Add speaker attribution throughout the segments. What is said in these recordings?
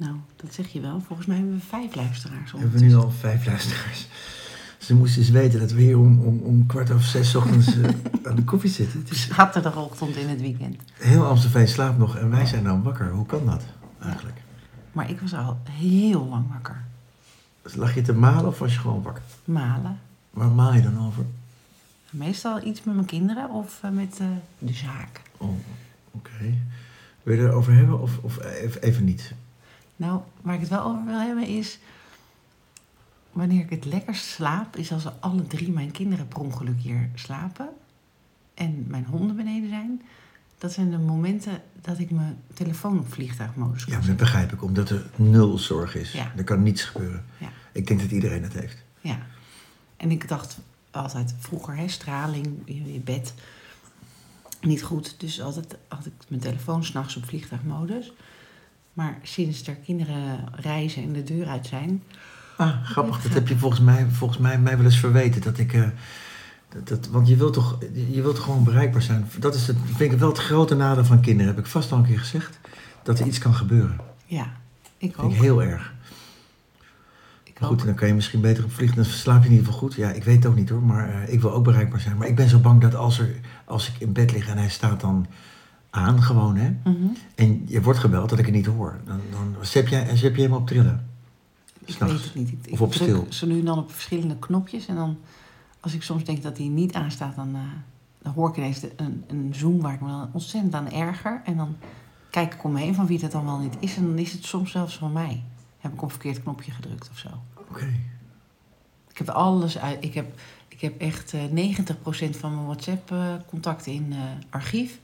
Speaker 1: Nou, dat zeg je wel. Volgens mij hebben we vijf luisteraars.
Speaker 2: We hebben nu al vijf luisteraars. Ze moesten eens weten dat we hier om, om, om kwart over zes ochtends eh, aan de koffie zitten. Het is
Speaker 1: Zaterdagochtend in het weekend.
Speaker 2: heel Amstelveen slaapt nog en wij zijn dan wakker. Hoe kan dat eigenlijk?
Speaker 1: Maar ik was al heel lang wakker.
Speaker 2: Dus lag je te malen of was je gewoon wakker?
Speaker 1: Malen.
Speaker 2: Waar maal je dan over?
Speaker 1: Meestal iets met mijn kinderen of eh, met eh, de zaak.
Speaker 2: Oh, oké. Wil je erover hebben of, of even, even niet?
Speaker 1: Nou, waar ik het wel over wil hebben is... Wanneer ik het lekkerst slaap, is als alle drie mijn kinderen per ongeluk hier slapen. En mijn honden beneden zijn. Dat zijn de momenten dat ik mijn telefoon op vliegtuigmodus kan
Speaker 2: Ja, dat begrijp ik, omdat er nul zorg is.
Speaker 1: Ja.
Speaker 2: Er kan niets gebeuren.
Speaker 1: Ja.
Speaker 2: Ik denk dat iedereen het heeft.
Speaker 1: Ja. En ik dacht altijd vroeger, hè, straling in je bed, niet goed. Dus altijd had ik mijn telefoon s'nachts op vliegtuigmodus. Maar sinds er kinderen reizen en de deur uit zijn...
Speaker 2: Ah, grappig. Dat heb je volgens mij, volgens mij, mij wel eens verweten. Dat ik, eh, dat, dat, want je wilt, toch, je wilt gewoon bereikbaar zijn. Dat is het, vind ik wel het grote nadeel van kinderen. Heb ik vast al een keer gezegd. Dat er iets kan gebeuren.
Speaker 1: Ja, ik
Speaker 2: Dat vind
Speaker 1: ook.
Speaker 2: ik heel erg.
Speaker 1: Ik
Speaker 2: Maar goed,
Speaker 1: ook.
Speaker 2: dan kan je misschien beter op vliegen. Dan slaap je in ieder geval goed. Ja, ik weet het ook niet hoor. Maar eh, ik wil ook bereikbaar zijn. Maar ik ben zo bang dat als, er, als ik in bed lig en hij staat dan aan gewoon hè.
Speaker 1: Mhm.
Speaker 2: En je wordt gebeld dat ik het niet hoor. Dan, dan zet, jij, zet je hem op trillen.
Speaker 1: Ik weet het niet. Ik, ik
Speaker 2: Of op stil.
Speaker 1: zo nu en dan op verschillende knopjes. En dan, als ik soms denk dat die niet aanstaat, dan, eh, dan hoor ik ineens de- een, een zoom waar ik me dan ontzettend aan erger. En dan kijk ik om me heen van wie dat dan wel niet is. En dan is het soms zelfs van mij. Heb ik op een verkeerd knopje gedrukt of zo.
Speaker 2: Oké.
Speaker 1: Ik heb alles uit. Ik heb, ik heb echt eh 90% van mijn WhatsApp-contacten in eh, archief.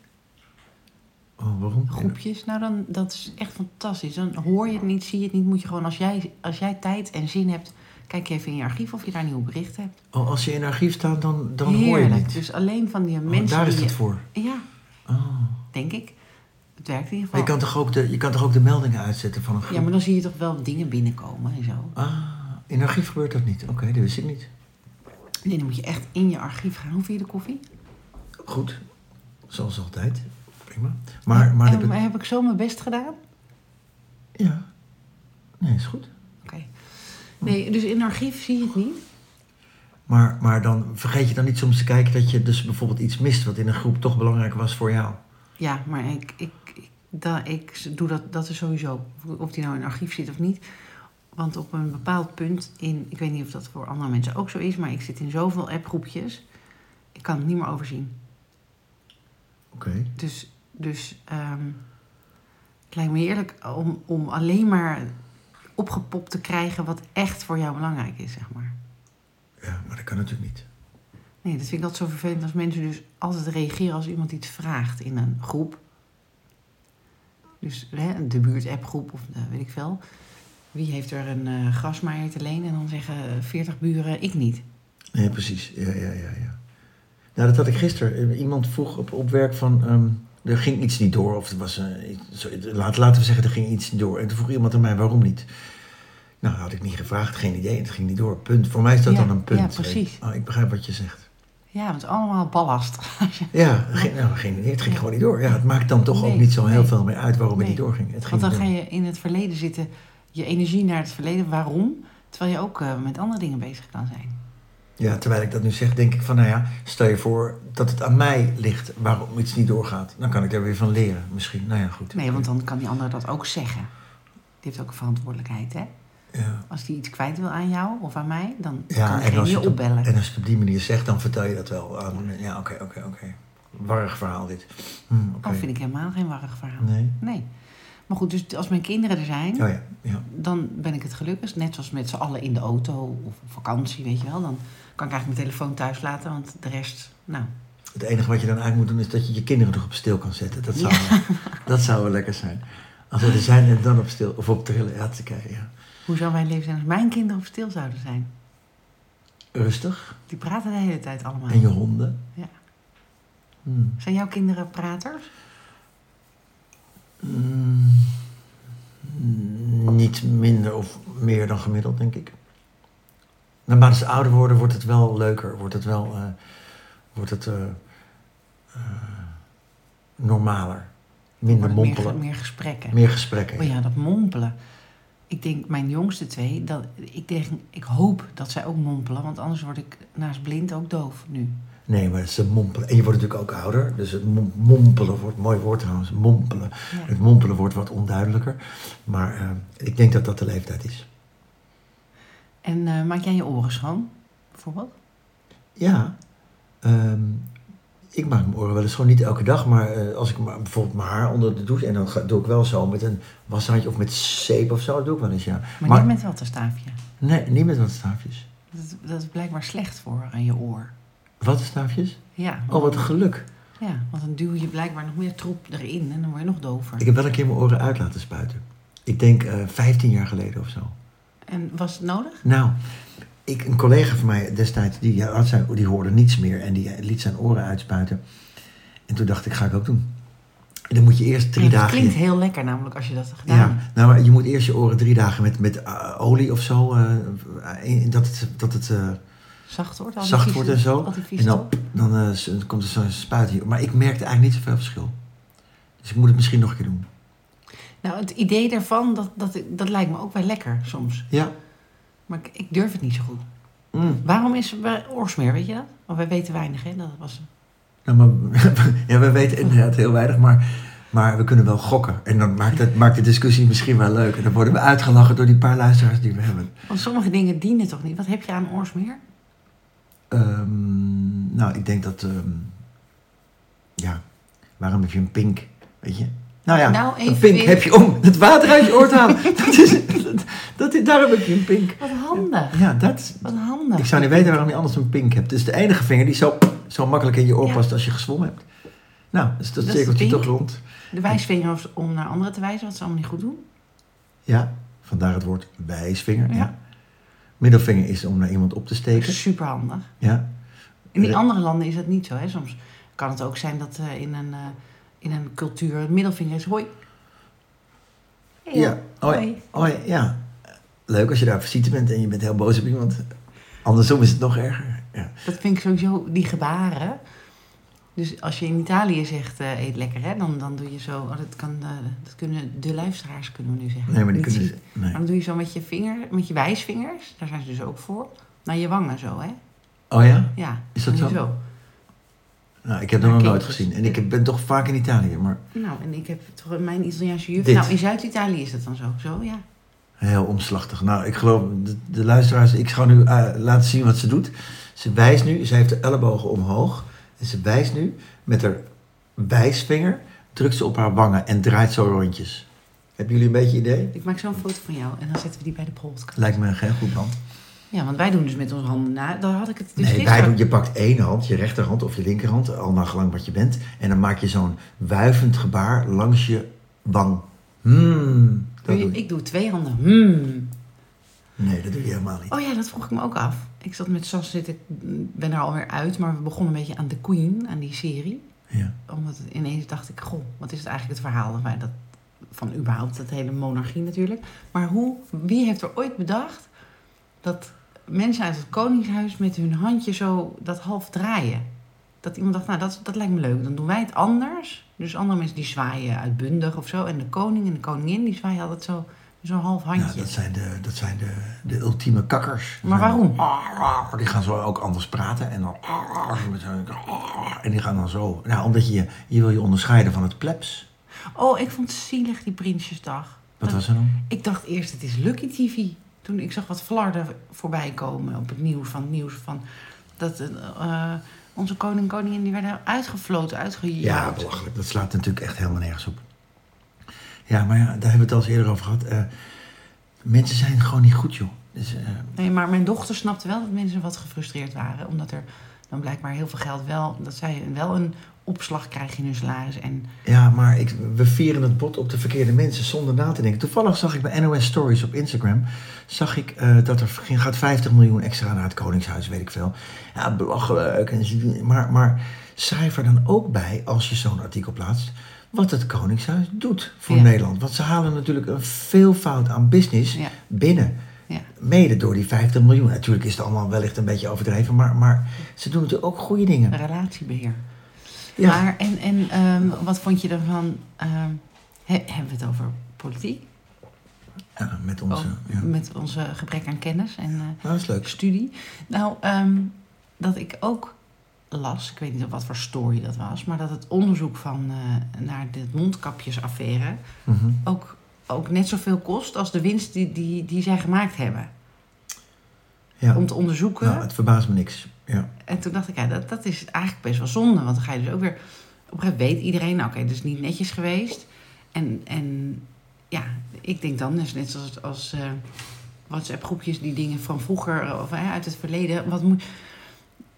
Speaker 2: Oh, waarom?
Speaker 1: Groepjes. Nou, dan, dat is echt fantastisch. Dan hoor je het niet, zie je het niet. Moet je gewoon, als jij, als jij tijd en zin hebt, kijk je even in je archief of je daar nieuwe berichten hebt.
Speaker 2: Oh, als je in een archief staat, dan, dan hoor je niet.
Speaker 1: Dus alleen van die
Speaker 2: Oh,
Speaker 1: mensen
Speaker 2: daar is het
Speaker 1: je-
Speaker 2: voor.
Speaker 1: Ja,
Speaker 2: Oh.
Speaker 1: denk ik. Het werkt in ieder geval.
Speaker 2: je kan, toch ook de, je kan toch ook de meldingen uitzetten van een groep?
Speaker 1: Ja, maar dan zie je toch wel dingen binnenkomen en zo.
Speaker 2: Ah, in archief gebeurt dat niet. Oké, dat wist ik niet.
Speaker 1: Nee, dan moet je echt in je archief gaan. Hoe vind je de koffie?
Speaker 2: Goed. Zoals altijd. Prima. Maar, maar
Speaker 1: En,
Speaker 2: de-
Speaker 1: heb ik zo mijn best gedaan?
Speaker 2: Ja. Nee, is goed.
Speaker 1: Oké. Nee, dus in archief zie je het niet.
Speaker 2: Maar, maar dan vergeet je dan niet soms te kijken dat je dus bijvoorbeeld iets mist wat in een groep toch belangrijk was voor jou.
Speaker 1: Ja, maar ik, ik, ik, da, ik doe dat, dat is sowieso. Of die nou in archief zit of niet. Want op een bepaald punt in... Ik weet niet of dat voor andere mensen ook zo is... maar ik zit in zoveel appgroepjes... ik kan het niet meer overzien.
Speaker 2: Oké.
Speaker 1: Dus, dus ehm, het lijkt me heerlijk om, om alleen maar opgepopt te krijgen... wat echt voor jou belangrijk is, zeg maar.
Speaker 2: Ja, maar dat kan natuurlijk niet.
Speaker 1: Nee, dat vind ik altijd zo vervelend als mensen dus altijd reageren als iemand iets vraagt in een groep. Dus hè, de buurt-appgroep of de, weet ik veel. Wie heeft er een eh grasmaaier te lenen? En dan zeggen 40 buren, ik niet.
Speaker 2: Nee, precies. Ja, ja, ja, ja. Nou, dat had ik gisteren. Iemand vroeg op, op werk van... ehm, er ging iets niet door. Of er was... laat, laten we zeggen, er ging iets niet door. En toen vroeg iemand aan mij, waarom niet? Nou, had ik niet gevraagd. Geen idee. Het ging niet door. Punt. Voor mij is dat
Speaker 1: Ja,
Speaker 2: dan een punt.
Speaker 1: ja, precies.
Speaker 2: Oh, ik begrijp wat je zegt.
Speaker 1: Ja, want het is allemaal ballast.
Speaker 2: Ja, geen, nou, geen idee. Het ging
Speaker 1: Ja.
Speaker 2: gewoon niet door. Ja, het maakt dan toch ook niet zo heel
Speaker 1: nee.
Speaker 2: veel meer uit waarom het niet doorging. Het ging
Speaker 1: Want dan ga je in het verleden zitten, je energie naar het verleden. Waarom? Terwijl je ook eh, met andere dingen bezig kan zijn.
Speaker 2: Ja, terwijl ik dat nu zeg, denk ik van, nou ja, stel je voor dat het aan mij ligt waarom iets niet doorgaat. Dan kan ik daar weer van leren, misschien. Nou ja, goed.
Speaker 1: Nee, want dan kan die ander dat ook zeggen. Die heeft ook een verantwoordelijkheid, hè?
Speaker 2: Ja,
Speaker 1: Als die iets kwijt wil aan jou of aan mij, dan
Speaker 2: ja
Speaker 1: kan diegene
Speaker 2: als je
Speaker 1: opbellen.
Speaker 2: en als je het op die manier zegt, dan vertel je dat wel aan. Ja, oké, oké, oké. Warrig verhaal dit. Hm.
Speaker 1: Dat vind ik helemaal geen warrig verhaal.
Speaker 2: Nee?
Speaker 1: Nee. Maar goed, dus als mijn kinderen er zijn,
Speaker 2: Oh ja, ja.
Speaker 1: dan ben ik het gelukkigst. Net zoals met z'n allen in de auto of op vakantie, weet je wel. Dan kan ik eigenlijk mijn telefoon thuis laten, want de rest, nou...
Speaker 2: Het enige wat je dan eigenlijk moet doen, is dat je je kinderen nog op stil kan zetten. Dat zou, dat zou wel lekker zijn. Als we er zijn en dan op stil, of op trillen. Ja, te kijken, ja.
Speaker 1: Hoe zou mijn leven zijn als mijn kinderen op stil zouden zijn?
Speaker 2: Rustig.
Speaker 1: Die praten de hele tijd allemaal.
Speaker 2: En je honden.
Speaker 1: Ja.
Speaker 2: Hmm.
Speaker 1: Zijn jouw kinderen praters?
Speaker 2: Mm, niet minder of meer dan gemiddeld, denk ik. Naarmate ze ouder worden, wordt het wel leuker. Wordt het wel eh, wordt het, eh, eh, normaler. Minder
Speaker 1: Worden meer,
Speaker 2: mompelen.
Speaker 1: meer gesprekken.
Speaker 2: Meer gesprekken.
Speaker 1: Oh ja, dat mompelen. Ik denk, mijn jongste twee, dat, ik, denk, ik hoop dat zij ook mompelen. Want anders word ik naast blind ook doof nu.
Speaker 2: Nee, maar ze mompelen. En je wordt natuurlijk ook ouder. Dus het mom- mompelen wordt, mooi woord trouwens, mompelen.
Speaker 1: Ja.
Speaker 2: Het mompelen wordt wat onduidelijker. Maar ik denk dat dat de leeftijd is.
Speaker 1: En eh, maak jij je oren schoon, bijvoorbeeld?
Speaker 2: Ja, ehm, ik maak mijn oren wel eens gewoon niet elke dag. Maar eh, als ik maar, bijvoorbeeld mijn haar onder de douche... en dan ga, doe ik wel zo met een washandje of met zeep of zo. Dat doe ik wel eens, ja.
Speaker 1: Maar,
Speaker 2: Maar-
Speaker 1: niet met wattenstaafje.
Speaker 2: Nee, niet met wat staafjes.
Speaker 1: Dat, dat is blijkbaar slecht voor aan je oor.
Speaker 2: Wat staafjes?
Speaker 1: Ja,
Speaker 2: Oh, wat een geluk.
Speaker 1: ja, want dan duw je blijkbaar nog meer troep erin en dan word je nog dover.
Speaker 2: Ik heb wel een keer mijn oren uit laten spuiten. Ik denk eh 15 jaar geleden of zo.
Speaker 1: En was het nodig?
Speaker 2: Nou, ik, een collega van mij destijds, die, had zijn, die hoorde niets meer en die liet zijn oren uitspuiten. En toen dacht ik, ga ik ook doen. En dan moet je eerst drie
Speaker 1: Ja, Het
Speaker 2: dagen...
Speaker 1: klinkt heel lekker namelijk als je dat gedaan
Speaker 2: ja,
Speaker 1: hebt.
Speaker 2: nou, maar je moet eerst je oren drie dagen met, met eh, olie of zo, eh, in- dat het, dat het eh,
Speaker 1: Zacht wordt?
Speaker 2: zacht
Speaker 1: vies-
Speaker 2: wordt en zo. En dan, dan komt er zo'n spuit hier. Maar ik merkte eigenlijk niet zoveel verschil. Dus ik moet het misschien nog een keer doen.
Speaker 1: Nou, het idee daarvan, dat, dat, dat lijkt me ook wel lekker soms.
Speaker 2: Ja.
Speaker 1: Maar ik, ik durf het niet zo goed.
Speaker 2: Mm.
Speaker 1: Waarom is er oorsmeer, weet je dat? Want wij weten weinig, hè? Dat was...
Speaker 2: Nou, maar, ja, we weten inderdaad heel weinig, maar, maar we kunnen wel gokken. En dan maakt, het, maakt de discussie misschien wel leuk. En dan worden we uitgelachen door die paar luisteraars die we hebben.
Speaker 1: Want sommige dingen dienen toch niet? Wat heb je aan oorsmeer?
Speaker 2: Ehm, nou, ik denk dat... ehm, ja, waarom heb je een pink? Weet je? Nou ja,
Speaker 1: Nou,
Speaker 2: een pink
Speaker 1: weer-
Speaker 2: heb je om het water uit je oor te halen. dat is, dat, dat is- daarom heb je een pink.
Speaker 1: Wat handig.
Speaker 2: Ja, dat,
Speaker 1: Wat handig.
Speaker 2: ik zou niet weten waarom je anders een pink hebt. Het is de enige vinger die zo, zo makkelijk in je oor
Speaker 1: Ja.
Speaker 2: past als je gezwommen hebt. Nou, dus dat
Speaker 1: is
Speaker 2: cirkeltje toch rond.
Speaker 1: De wijsvinger is om naar anderen te wijzen wat ze allemaal niet goed doen.
Speaker 2: Ja, vandaar het woord wijsvinger. Ja.
Speaker 1: Ja.
Speaker 2: Middelvinger is om naar iemand op te steken.
Speaker 1: Super handig.
Speaker 2: Ja.
Speaker 1: In die
Speaker 2: Eh,
Speaker 1: andere landen is dat niet zo. Hè? Soms kan het ook zijn dat eh, in, een, eh, in een cultuur een middelvinger is hoi. Hey,
Speaker 2: Ja. Hoi. Hoi, ja. Leuk als je daar op visite bent en je bent heel boos op iemand. Andersom is het nog erger. Ja.
Speaker 1: Dat vind ik sowieso, die gebaren. Dus als je in Italië zegt eh, eet lekker, hè, dan, dan doe je zo. Oh, dat, kan, eh, dat kunnen de luisteraars kunnen we nu zeggen.
Speaker 2: Nee, maar die
Speaker 1: Niet
Speaker 2: kunnen...
Speaker 1: zien.
Speaker 2: Nee.
Speaker 1: Maar dan doe je zo met je vinger, met je wijsvingers, daar zijn ze dus ook voor, naar je wangen zo, hè?
Speaker 2: Oh ja?
Speaker 1: Ja.
Speaker 2: Is dat zo? Nou, ik heb dat nog nooit gezien. En ik ben toch vaak in Italië, maar
Speaker 1: Nou, en ik heb toch mijn Italiaanse juf.
Speaker 2: Dit.
Speaker 1: Nou, in Zuid-Italië is dat dan zo. Zo, ja.
Speaker 2: heel omslachtig. Nou, ik geloof, de, de luisteraars, ik ga nu eh, laten zien wat ze doet. Ze wijst nu, ze heeft de ellebogen omhoog. En ze wijst nu met haar wijsvinger, drukt ze op haar wangen en draait zo rondjes. Hebben jullie een beetje idee?
Speaker 1: Ik maak zo'n foto van jou en dan zetten we die bij de podcast.
Speaker 2: Lijkt me geen goed plan.
Speaker 1: Ja, want wij doen dus met onze handen na. Daar had ik het dus
Speaker 2: nee, wij doen, je pakt één hand, je rechterhand of je linkerhand, al naar gelang wat je bent. En dan maak je zo'n wuivend gebaar langs je wang. Hmm, dat
Speaker 1: Doe je- ik doe twee handen. Hmm.
Speaker 2: Nee, dat doe je helemaal niet.
Speaker 1: Oh ja, dat vroeg ik me ook af. Ik zat met Sas zitten, ik ben er alweer uit, maar we begonnen een beetje aan The Queen, aan die serie.
Speaker 2: Ja.
Speaker 1: Omdat ineens dacht ik, goh, wat is het eigenlijk het verhaal van, dat, van überhaupt dat hele monarchie natuurlijk. Maar hoe, wie heeft er ooit bedacht dat mensen uit het koningshuis met hun handje zo dat half draaien? Dat iemand dacht, nou dat, dat lijkt me leuk, dan doen wij het anders. Dus andere mensen die zwaaien uitbundig of zo. En de koning en de koningin die zwaaien altijd zo zo'n half
Speaker 2: Ja,
Speaker 1: handje.
Speaker 2: dat zijn de, dat zijn de, de ultieme kakkers.
Speaker 1: Maar waarom?
Speaker 2: Die gaan zo ook anders praten. En dan... En die gaan dan zo... Nou, omdat je, je wil je onderscheiden van het plebs.
Speaker 1: Oh, ik vond het zielig, die Prinsjesdag.
Speaker 2: Wat
Speaker 1: Dat-
Speaker 2: was er dan?
Speaker 1: Ik dacht eerst, het is Lucky TV. Toen ik zag wat flarden voorbij komen op het nieuws van het nieuws van dat eh, onze koning en koningin die werden uitgefloten,
Speaker 2: Ja,
Speaker 1: uitgejaagd.
Speaker 2: belachelijk. Dat slaat natuurlijk echt helemaal nergens op. Ja, maar ja, daar hebben we het al eens eerder over gehad. Eh, mensen zijn gewoon niet goed, joh. Dus, eh,
Speaker 1: Nee, maar mijn dochter snapte wel dat mensen wat gefrustreerd waren, omdat er dan blijkbaar heel veel geld wel, dat zij wel een opslag krijgen in hun salaris. En
Speaker 2: Ja, maar ik, we vieren het bot op de verkeerde mensen zonder na te denken. Toevallig zag ik bij NOS Stories op Instagram... zag ik eh, dat er gaat 50 miljoen extra naar het Koningshuis, weet ik veel. Ja, belachelijk. Maar, maar schrijf er dan ook bij, als je zo'n artikel plaatst... wat het Koningshuis doet voor
Speaker 1: Ja.
Speaker 2: Nederland. Want ze halen natuurlijk een veelvoud aan business
Speaker 1: ja,
Speaker 2: binnen.
Speaker 1: ja.
Speaker 2: Mede door die 50 miljoen. Natuurlijk is het allemaal wellicht een beetje overdreven... maar, maar ze doen natuurlijk ook goede dingen.
Speaker 1: relatiebeheer.
Speaker 2: Ja.
Speaker 1: Maar, en, en ehm, wat vond je ervan? ehm, he- hebben we het over politiek?
Speaker 2: Ja, met onze...
Speaker 1: Ook
Speaker 2: ja.
Speaker 1: met onze gebrek aan kennis en eh,
Speaker 2: Nou,
Speaker 1: studie. Nou, ehm, dat ik ook las, ik weet niet op wat voor story dat was, maar dat het onderzoek van eh, naar de mondkapjesaffaire
Speaker 2: Mhm.
Speaker 1: ook, ook net zoveel kost als de winst die, die, die zij gemaakt hebben.
Speaker 2: Ja.
Speaker 1: Om te onderzoeken.
Speaker 2: Nou, het verbaast me niks. Ja.
Speaker 1: En toen dacht ik, ja, dat, dat is eigenlijk best wel zonde. Want dan ga je dus ook weer... Op een gegeven moment weet iedereen, nou, oké, dat is niet netjes geweest. En, en ja, ik denk dan, dus net zoals als, eh, WhatsApp-groepjes die dingen van vroeger eh, of uit het verleden... Wat, moet,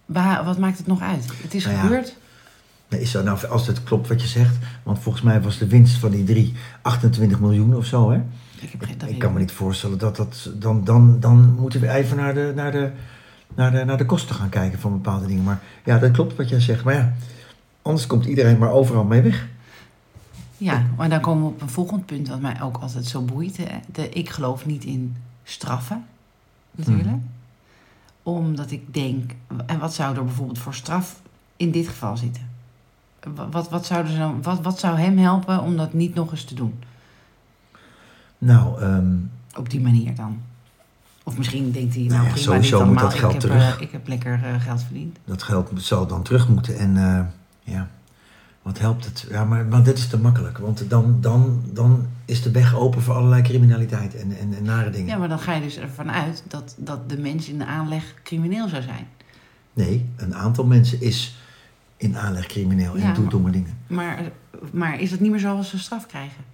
Speaker 1: waar, wat maakt het nog uit? Het is
Speaker 2: Nou ja,
Speaker 1: gebeurd.
Speaker 2: Nee, is dat nou, als het klopt wat je zegt, want volgens mij was de winst van die drie 28 miljoen of zo, hè?
Speaker 1: Ik, heb, geen-
Speaker 2: Ik kan me niet voorstellen dat dat... Dan, dan, dan moeten we even naar de, naar, de, naar, de, naar de kosten gaan kijken van bepaalde dingen. Maar ja, dat klopt wat jij zegt. Maar ja, anders komt iedereen maar overal mee weg.
Speaker 1: Ja, maar dan komen we op een volgend punt wat mij ook altijd zo boeit. hè. De, ik geloof niet in straffen, natuurlijk.
Speaker 2: Mhm.
Speaker 1: Omdat ik denk, en wat zou er bijvoorbeeld voor straf in dit geval zitten? Wa- Wat, wat, zouden ze dan, wat, wat zou hem helpen om dat niet nog eens te doen?
Speaker 2: Nou, ehm,
Speaker 1: Op die manier dan. Of misschien denkt hij, nou,
Speaker 2: Nou ja,
Speaker 1: prima,
Speaker 2: sowieso
Speaker 1: niet
Speaker 2: moet dat geld
Speaker 1: ik, heb,
Speaker 2: terug.
Speaker 1: eh, ik heb lekker eh, geld verdiend.
Speaker 2: dat geld zal dan terug moeten. En eh, ja, wat helpt het? Ja, maar, maar dit is te makkelijk. Want dan, dan, dan is de weg open voor allerlei criminaliteit en, en, en nare dingen.
Speaker 1: Ja, maar dan ga je dus ervan uit dat, dat de mens in de aanleg crimineel zou zijn.
Speaker 2: Nee, een aantal mensen is in aanleg crimineel en
Speaker 1: Ja,
Speaker 2: doet domme dingen.
Speaker 1: Maar, maar is het niet meer zo als ze straf krijgen?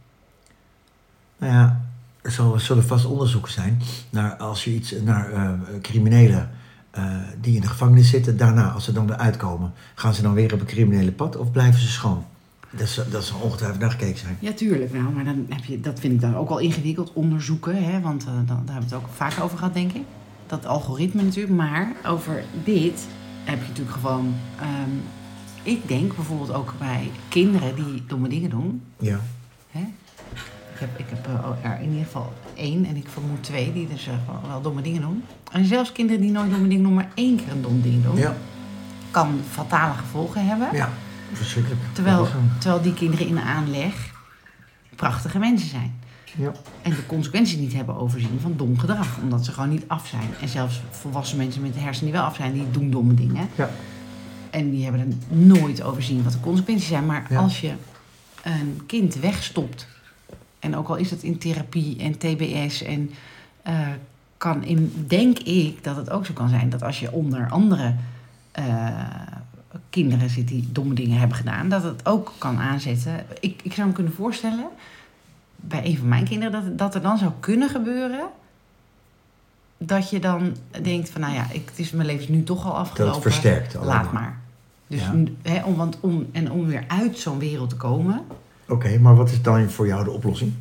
Speaker 2: Nou ja, er zal- zullen vast onderzoeken zijn naar als je iets naar eh, criminelen eh, die in de gevangenis zitten, daarna, als ze dan eruit komen, gaan ze dan weer op een criminele pad of blijven ze schoon? Dat, is, dat zal ongetwijfeld naar gekeken zijn.
Speaker 1: Ja, tuurlijk. Nou, maar dan heb je, dat vind ik dan ook al ingewikkeld onderzoeken. Hè? Want eh, dan, daar hebben we het ook vaak over gehad, denk ik. Dat algoritme natuurlijk. Maar over dit heb je natuurlijk gewoon... ehm, ik denk bijvoorbeeld ook bij kinderen die domme dingen doen.
Speaker 2: Ja.
Speaker 1: Hè? Ik heb, ik heb eh, er in ieder geval één en ik vermoed twee die dus eh, wel, wel domme dingen doen. En zelfs kinderen die nooit domme dingen doen, maar één keer een dom ding doen...
Speaker 2: Ja,
Speaker 1: kan fatale gevolgen hebben.
Speaker 2: ja. verschrikkelijk.
Speaker 1: Terwijl, terwijl die kinderen in de aanleg prachtige mensen zijn.
Speaker 2: Ja.
Speaker 1: En de consequenties niet hebben overzien van dom gedrag. Omdat ze gewoon niet af zijn. En zelfs volwassen mensen met de hersenen die wel af zijn, die doen domme dingen.
Speaker 2: Ja.
Speaker 1: En die hebben er nooit overzien wat de consequenties zijn. Maar
Speaker 2: Ja.
Speaker 1: als je een kind wegstopt, en ook al is het in therapie en TBS, en eh, kan in, denk ik dat het ook zo kan zijn dat als je onder andere eh, kinderen zit die domme dingen hebben gedaan, dat het ook kan aanzetten. Ik, ik zou me kunnen voorstellen bij een van mijn kinderen dat, dat er dan zou kunnen gebeuren. Dat je dan denkt van, nou ja, ik, het is mijn leven is nu toch al
Speaker 2: Dat
Speaker 1: afgelopen.
Speaker 2: het versterkt allemaal.
Speaker 1: Laat maar. Dus,
Speaker 2: Ja.
Speaker 1: om, want om, en om weer uit zo'n wereld te komen.
Speaker 2: Oké, maar wat is dan voor jou de oplossing?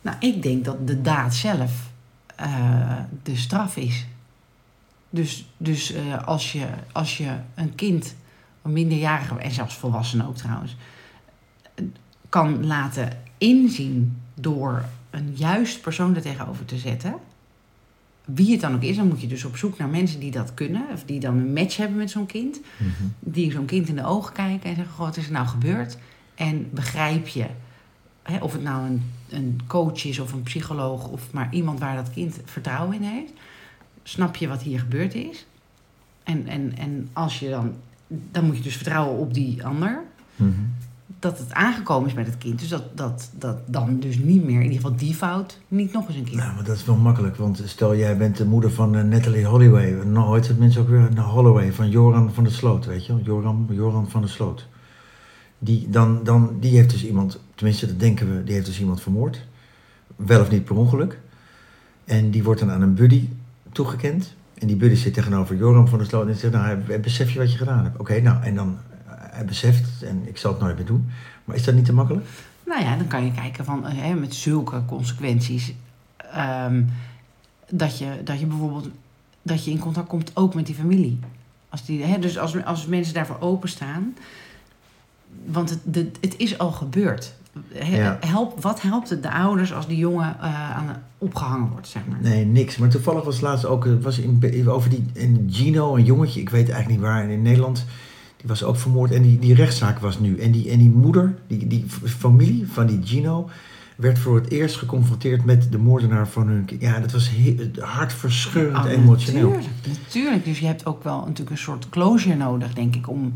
Speaker 1: Nou, ik denk dat de daad zelf eh, de straf is. Dus, dus eh, als, je, als je een kind, een minderjarige, en zelfs volwassenen ook trouwens, kan laten inzien door een juist persoon er tegenover te zetten. Wie het dan ook is, dan moet je dus op zoek naar mensen die dat kunnen. Of die dan een match hebben met zo'n kind. Die zo'n kind in de ogen kijken en zeggen: Goh, wat is er nou gebeurd? En begrijp je, hè, of het nou een, een coach is of een psycholoog of maar iemand waar dat kind vertrouwen in heeft. Snap je wat hier gebeurd is? En, en, en als je dan, dan moet je dus vertrouwen op die ander.
Speaker 2: Mhm.
Speaker 1: Dat het aangekomen is met het kind. Dus dat, dat, dat dan dus niet meer, in ieder geval die fout, niet nog eens een keer.
Speaker 2: Nou, maar dat is wel makkelijk, want stel jij bent de moeder van eh, Natalie Holloway. Nou, hoe heet het mensen ook weer? Nou, Holloway, van Joran van der Sloot, weet je wel? Joran, Joran van der Sloot. Die, dan, dan, die heeft dus iemand, tenminste dat denken we, die heeft dus iemand vermoord. Wel of niet per ongeluk. En die wordt dan aan een buddy toegekend. En die buddy zit tegenover Joran van der Sloot en zegt, nou, besef je wat je gedaan hebt? Oké, nou, en dan, eh, hij beseft en ik zal het nooit meer doen. Maar is dat niet te makkelijk?
Speaker 1: Nou ja, dan kan je kijken van eh, hè, met zulke consequenties. ehm, dat, je, dat je bijvoorbeeld dat je in contact komt ook met die familie. Als die, hè, dus als, als mensen daarvoor openstaan. Want het, de, het is al gebeurd. Help, wat helpt het de ouders als die jongen eh, aan, opgehangen wordt, zeg maar?
Speaker 2: Nee, niks. Maar toevallig was laatst ook eh, was in, over die in Gino, een jongetje, ik weet eigenlijk niet waar, in Nederland, die was ook vermoord. En die, die rechtszaak was nu. En die, en die moeder, die, die familie van die Gino, werd voor het eerst geconfronteerd met de moordenaar van hun kind. Ja, dat was he- hartverscheurend
Speaker 1: Oh,
Speaker 2: emotioneel.
Speaker 1: Natuurlijk, natuurlijk. Dus je hebt ook wel natuurlijk een soort closure nodig, denk ik. Om,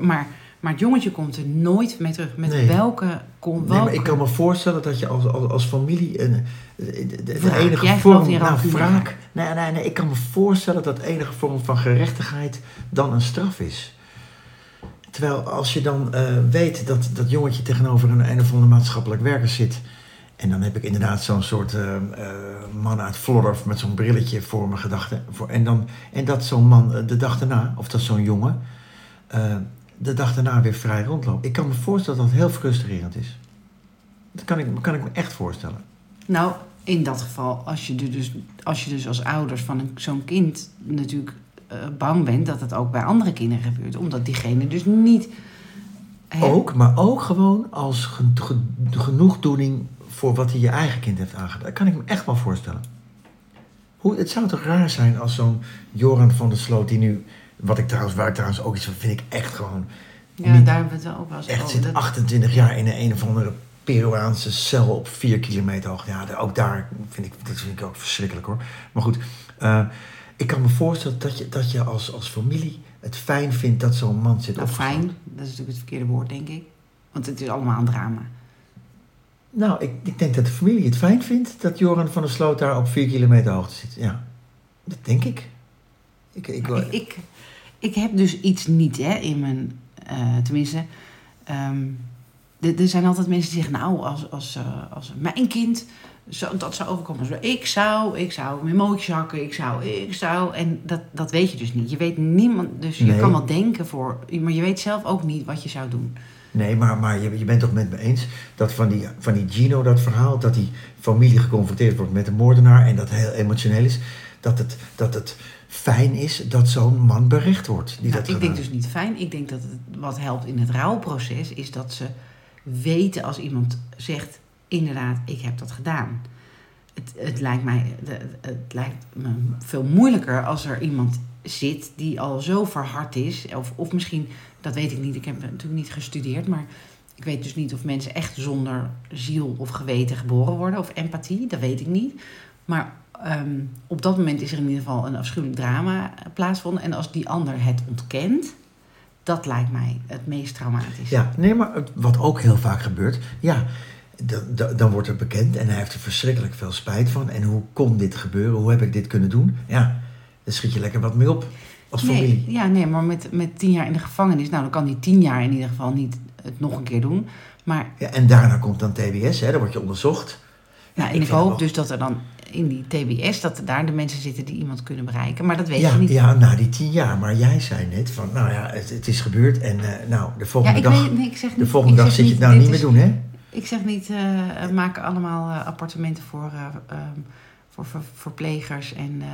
Speaker 1: maar, maar het jongetje komt er nooit mee terug. Met
Speaker 2: Nee.
Speaker 1: welke... Kom,
Speaker 2: Nee, maar ik kan me voorstellen dat je als, als, als familie een, de, de, de
Speaker 1: Wraak.
Speaker 2: enige vorm
Speaker 1: in
Speaker 2: nou, wraak. Nee, nee, nee, ik kan me voorstellen dat de enige vorm van gerechtigheid dan een straf is. Terwijl als je dan eh, weet dat dat jongetje tegenover een een of ander maatschappelijk werker zit. En dan heb ik inderdaad zo'n soort eh, eh, man uit Florida met zo'n brilletje voor mijn gedachten. Voor, en, dan, en dat zo'n man de dag daarna, of dat zo'n jongen, de dag daarna weer vrij rondloopt. Ik kan me voorstellen dat dat heel frustrerend is. Dat kan ik, kan ik me echt voorstellen.
Speaker 1: Nou, in dat geval, als je dus, als, je dus als ouders van zo'n kind natuurlijk eh, bang bent dat het ook bij andere kinderen gebeurt. Omdat diegene dus niet...
Speaker 2: Ook, maar ook gewoon als ge- ge- genoegdoening voor wat hij je eigen kind heeft aangedaan. Dat kan ik me echt wel voorstellen. Hoe, het zou toch raar zijn als zo'n Joran van der Sloot, die nu, wat ik trouwens, waar ik trouwens ook iets van vind, ik echt gewoon,
Speaker 1: Ja,
Speaker 2: niet
Speaker 1: daar hebben we het ook wel eens
Speaker 2: echt zit
Speaker 1: Dat-
Speaker 2: 28 jaar in een, een of andere Peruaanse cel op 4 kilometer hoogte. Ja, ook daar vind ik, dat vind ik ook verschrikkelijk hoor. Maar goed, eh, ik kan me voorstellen dat je, dat je als, als familie het fijn vindt dat zo'n man zit
Speaker 1: Nou,
Speaker 2: opgesloten.
Speaker 1: fijn, dat is natuurlijk het verkeerde woord, denk ik. Want het is allemaal een drama.
Speaker 2: Nou, ik, ik denk dat de familie het fijn vindt dat Joran van der Sloot daar op 4 kilometer hoogte zit. Ja, dat denk ik. Ik, ik,
Speaker 1: Ik, ik, ik heb dus iets niet hè, in mijn. eh, tenminste, ehm, er zijn altijd mensen die zeggen: Nou, als, als, eh, als mijn kind zo, dat zou overkomen. Zo, ik zou, ik zou mijn mootje hakken, ik zou, ik zou. En dat, dat weet je dus niet. Je weet niemand. Dus je kan wel denken voor. Maar je weet zelf ook niet wat je zou doen.
Speaker 2: Nee, maar, maar je, je bent toch met me eens dat van die, van die Gino, dat verhaal, dat die familie geconfronteerd wordt met een moordenaar en dat heel emotioneel is, dat het, dat het fijn is dat zo'n man berecht wordt. Die
Speaker 1: Nou,
Speaker 2: dat
Speaker 1: ik
Speaker 2: gedaan
Speaker 1: denk dus niet fijn. Ik denk dat het, wat helpt in het rouwproces is dat ze weten als iemand zegt: inderdaad, ik heb dat gedaan. Het, het, lijkt mij, het lijkt me veel moeilijker als er iemand zit die al zo verhard is. Of, of misschien, dat weet ik niet, ik heb natuurlijk niet gestudeerd, maar ik weet dus niet of mensen echt zonder ziel of geweten geboren worden of empathie, dat weet ik niet. Maar ehm, op dat moment is er in ieder geval een afschuwelijk drama plaatsvonden. En als die ander het ontkent, dat lijkt mij het meest traumatisch.
Speaker 2: Ja, nee, maar wat ook heel vaak gebeurt, ja, dan, wordt het bekend en hij heeft er verschrikkelijk veel spijt van. En hoe kon dit gebeuren? Hoe heb ik dit kunnen doen? Ja, daar schiet je lekker wat mee op als familie.
Speaker 1: Nee, ja, nee, maar met, met tien jaar in de gevangenis, nou dan kan die tien jaar in ieder geval niet het nog een keer doen. Maar
Speaker 2: Ja, en daarna komt dan TBS, hè, dan word je onderzocht.
Speaker 1: nou, en
Speaker 2: ik
Speaker 1: hoop dus dat er dan in die TBS, dat daar de mensen zitten die iemand kunnen bereiken. Maar dat weet
Speaker 2: Ja,
Speaker 1: je niet.
Speaker 2: ja, na die tien jaar. Maar jij zei net van, nou ja, het, het is gebeurd en eh, nou, de
Speaker 1: Ja,
Speaker 2: volgende
Speaker 1: ik
Speaker 2: dag,
Speaker 1: weet, nee, ik zeg niet,
Speaker 2: de volgende dag zit je het nou niet meer
Speaker 1: is-
Speaker 2: doen, hè?
Speaker 1: Ik zeg niet, eh maak allemaal eh, appartementen voor, eh, ehm, voor ver- verplegers en, eh,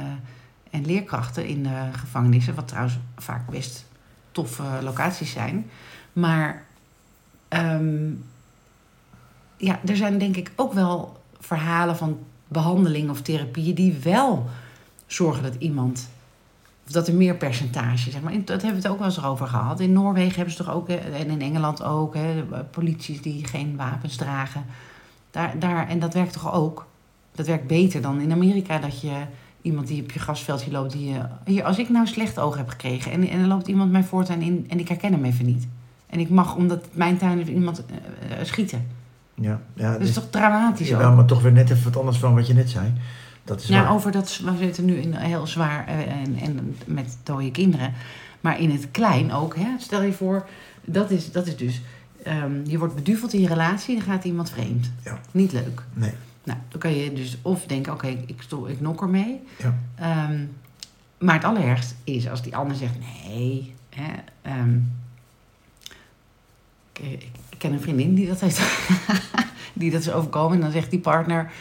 Speaker 1: en leerkrachten in gevangenissen. Wat trouwens vaak best toffe locaties zijn. Maar ehm, ja, er zijn denk ik ook wel verhalen van behandeling of therapieën die wel zorgen dat iemand. Of dat er meer percentage, zeg maar. Dat hebben we het ook wel eens over gehad. In Noorwegen hebben ze toch ook, en in Engeland ook, de polities die geen wapens dragen. Daar, daar, en dat werkt toch ook? Dat werkt beter dan in Amerika dat je iemand die op je grasveldje loopt. Die, hier, als ik nou slecht oog heb gekregen en, en er loopt iemand mij voortaan in en ik herken hem even niet. En ik mag, omdat mijn tuin is, iemand eh, eh, schieten.
Speaker 2: Ja, ja,
Speaker 1: Dat is toch dramatisch
Speaker 2: ja,
Speaker 1: ook?
Speaker 2: maar toch weer net even wat anders van wat je net zei. Dat is
Speaker 1: Ja,
Speaker 2: waar.
Speaker 1: over dat we zitten nu in heel zwaar eh, en, en met dode kinderen. Maar in het klein ook. Hè? Stel je voor, dat is, dat is dus. ehm, je wordt beduveld in je relatie, dan gaat iemand vreemd.
Speaker 2: Ja.
Speaker 1: Niet leuk.
Speaker 2: Nee.
Speaker 1: Nou, dan kan je dus of denken, oké, ik, sto- ik nok ermee.
Speaker 2: Ja.
Speaker 1: Ehm, maar het allerergst is als die ander zegt, nee. Hè, ehm, ik, ik, ik ken een vriendin die dat heeft, die dat is overkomen. En dan zegt die partner,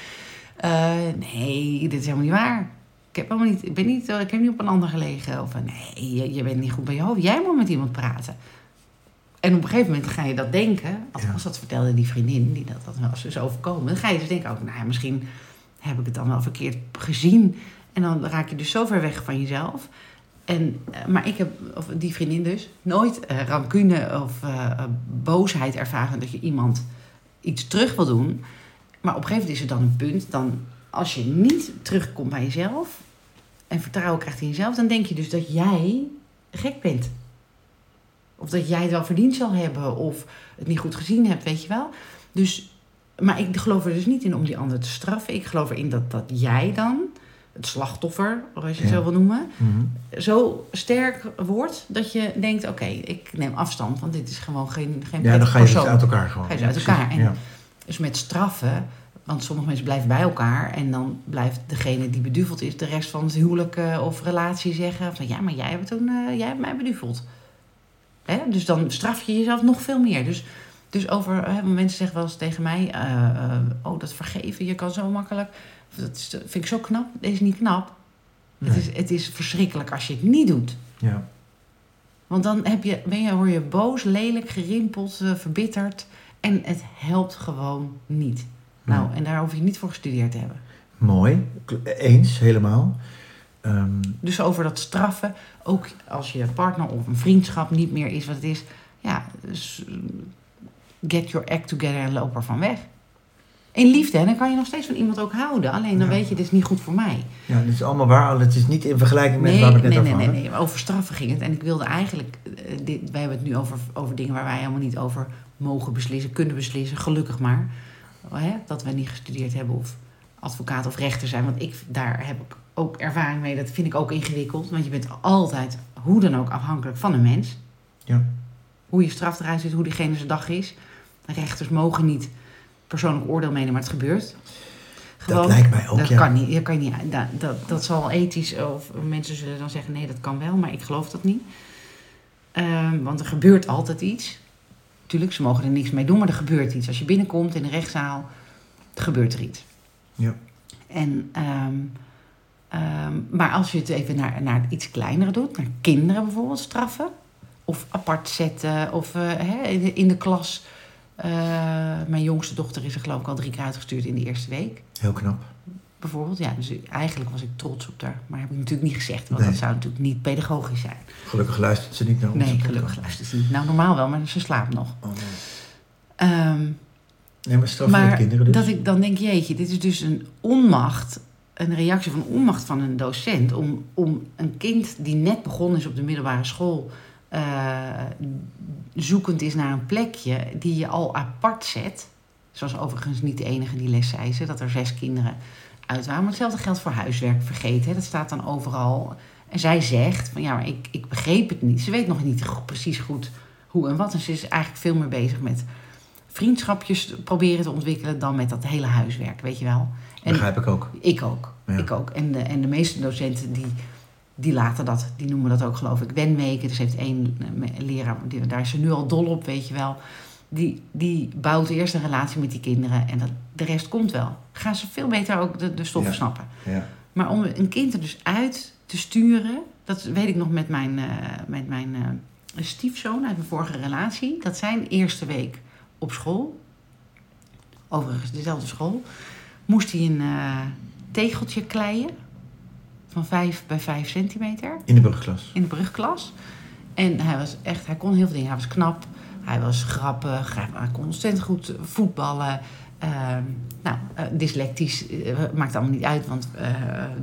Speaker 1: eh, nee, dit is helemaal niet waar. Ik heb helemaal niet, ik ben niet, ik heb niet op een ander gelegen. Of nee, je, je bent niet goed bij je hoofd. Jij moet met iemand praten. En op een gegeven moment ga je dat denken. Althans, dat vertelde die vriendin die dat, dat wel eens is overkomen. Dan ga je dus denken, ook, nou ja, misschien heb ik het dan wel verkeerd gezien. En dan raak je dus zo ver weg van jezelf. En, eh, maar ik heb, of die vriendin dus, nooit eh, rancune of eh, boosheid ervaren dat je iemand iets terug wil doen. Maar op een gegeven moment is er dan een punt, dan, als je niet terugkomt bij jezelf en vertrouwen krijgt in jezelf, dan denk je dus dat jij gek bent. Of dat jij het wel verdiend zal hebben, of het niet goed gezien hebt, weet je wel. Dus, maar ik geloof er dus niet in om die ander te straffen. Ik geloof erin dat, dat jij dan, het slachtoffer, of als je het
Speaker 2: Ja.
Speaker 1: zo wil noemen,
Speaker 2: Mhm.
Speaker 1: zo sterk wordt dat je denkt: oké, ik neem afstand, want dit is gewoon geen, geen
Speaker 2: Ja, dan ga je dus
Speaker 1: persoon.
Speaker 2: uit elkaar gewoon.
Speaker 1: Ga je
Speaker 2: Ja,
Speaker 1: uit elkaar. En-
Speaker 2: Ja.
Speaker 1: Dus met straffen, want sommige mensen blijven bij elkaar en dan blijft degene die beduveld is de rest van het huwelijk eh, of relatie zeggen: van ja, maar jij hebt, toen, eh, jij hebt mij beduveld. Hè? Dus dan straf je jezelf nog veel meer. Dus, dus over, hè, mensen zeggen wel eens tegen mij: eh, oh, dat vergeven, je kan zo makkelijk. Dat is, vind ik zo knap. Dat is niet knap. Het, is, het is verschrikkelijk als je het niet doet.
Speaker 2: Ja.
Speaker 1: Want dan heb je, ben je, word je boos, lelijk, gerimpeld, eh, verbitterd. En het helpt gewoon niet. Nou,
Speaker 2: Nee.
Speaker 1: en daar hoef je niet voor gestudeerd te hebben.
Speaker 2: Mooi. Eens, helemaal. Ehm,
Speaker 1: Dus over dat straffen, ook als je partner of een vriendschap niet meer is wat het is. Ja, dus, eh, get your act together en loop er van weg. In liefde, hè, dan kan je nog steeds van iemand ook houden. Alleen dan
Speaker 2: Ja.
Speaker 1: weet je, dit is niet goed voor mij.
Speaker 2: ja, dit is allemaal waar. al- Het is niet in vergelijking met
Speaker 1: Nee,
Speaker 2: waar we het
Speaker 1: nee,
Speaker 2: net
Speaker 1: nee,
Speaker 2: over
Speaker 1: nee,
Speaker 2: hadden.
Speaker 1: nee. Over straffen ging het. En ik wilde eigenlijk... eh, dit, wij hebben het nu over, over dingen waar wij helemaal niet over mogen beslissen, kunnen beslissen. Gelukkig maar. Hè, dat we niet gestudeerd hebben of advocaat of rechter zijn. Want ik, daar heb ik ook ervaring mee. Dat vind ik ook ingewikkeld. Want je bent altijd, hoe dan ook, afhankelijk van een mens.
Speaker 2: Ja.
Speaker 1: Hoe je straf eruit ziet, hoe diegene zijn dag is. Rechters mogen niet persoonlijk oordeel meenemen, maar het gebeurt.
Speaker 2: Dat lijkt mij ook,
Speaker 1: dat
Speaker 2: ja.
Speaker 1: kan niet. Dat, kan niet dat, dat, dat zal ethisch, of mensen zullen dan zeggen: nee, dat kan wel, maar ik geloof dat niet. Ehm, want er gebeurt altijd iets. Tuurlijk, ze mogen er niks mee doen, maar er gebeurt iets. Als je binnenkomt in de rechtszaal, gebeurt er iets.
Speaker 2: Ja.
Speaker 1: En, ehm, ehm, maar als je het even naar, naar iets kleinere doet, naar kinderen bijvoorbeeld straffen, of apart zetten, of eh, hè, in, de, in de klas. Eh, mijn jongste dochter is er geloof ik al drie keer uitgestuurd in de eerste week
Speaker 2: Heel knap.
Speaker 1: bijvoorbeeld. Ja, dus eigenlijk was ik trots op haar. Maar heb ik natuurlijk niet gezegd, want
Speaker 2: Nee.
Speaker 1: dat zou natuurlijk niet pedagogisch zijn.
Speaker 2: Gelukkig luistert ze niet naar ons.
Speaker 1: Nee, gelukkig luistert ze niet. Nou, normaal wel, maar ze slaapt nog.
Speaker 2: Oh, nee.
Speaker 1: Ehm,
Speaker 2: Nee, maar straf
Speaker 1: maar
Speaker 2: kinderen dus.
Speaker 1: dat ik dan denk, jeetje, dit is dus een onmacht, een reactie van onmacht van een docent om, om een kind die net begonnen is op de middelbare school, eh, zoekend is naar een plekje die je al apart zet. Zoals overigens niet de enige die les zei ze, dat er zes kinderen uit waren. Maar hetzelfde geldt voor huiswerk vergeten. Hè. Dat staat dan overal. En zij zegt van ja, maar ik, ik begreep het niet. Ze weet nog niet precies goed hoe en wat. En ze is eigenlijk veel meer bezig met vriendschapjes proberen te ontwikkelen dan met dat hele huiswerk, weet je wel. En
Speaker 2: Begrijp ik ook.
Speaker 1: ik ook.
Speaker 2: Ja.
Speaker 1: Ik ook. En de, en de meeste docenten die, die laten dat, die noemen dat ook geloof ik wenweken. Dus heeft één eh, leraar, die, daar is ze nu al dol op, weet je wel. Die, die bouwt eerst een relatie met die kinderen en dat, de rest komt wel. Gaan ze veel beter ook de, de stoffen
Speaker 2: Ja.
Speaker 1: snappen.
Speaker 2: Ja.
Speaker 1: Maar om een kind er dus uit te sturen, dat weet ik nog met mijn, eh, met mijn eh, stiefzoon uit mijn vorige relatie. Dat zijn eerste week op school, overigens dezelfde school, moest hij een tegeltje kleien van 5 bij 5 centimeter
Speaker 2: In de brugklas.
Speaker 1: in de brugklas. En hij was echt, hij kon heel veel dingen. Hij was knap, hij was grappig, hij, hij kon ontzettend goed voetballen. Ehm, nou, eh, dyslectisch eh, maakt allemaal niet uit, want eh,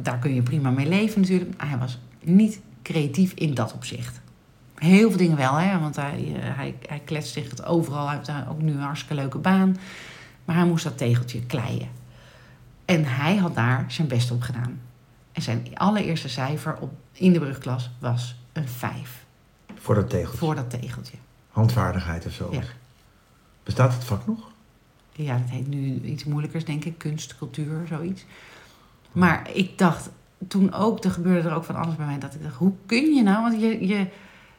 Speaker 1: daar kun je prima mee leven natuurlijk. Hij was niet creatief in dat opzicht. Heel veel dingen wel, hè, want hij, hij, hij kletst zich het overal. Hij heeft daar ook nu een hartstikke leuke baan. Maar hij moest dat tegeltje kleien. En hij had daar zijn best op gedaan. En zijn allereerste cijfer op, in de brugklas was een 5
Speaker 2: Voor dat tegeltje.
Speaker 1: voor dat tegeltje.
Speaker 2: Handvaardigheid of zo.
Speaker 1: Ja.
Speaker 2: Bestaat het vak nog?
Speaker 1: Ja, dat heet nu iets moeilijkers, denk ik. Kunst, cultuur, zoiets. Maar ik dacht toen ook, er gebeurde er ook van alles bij mij, dat ik dacht, hoe kun je nou? Want je, je,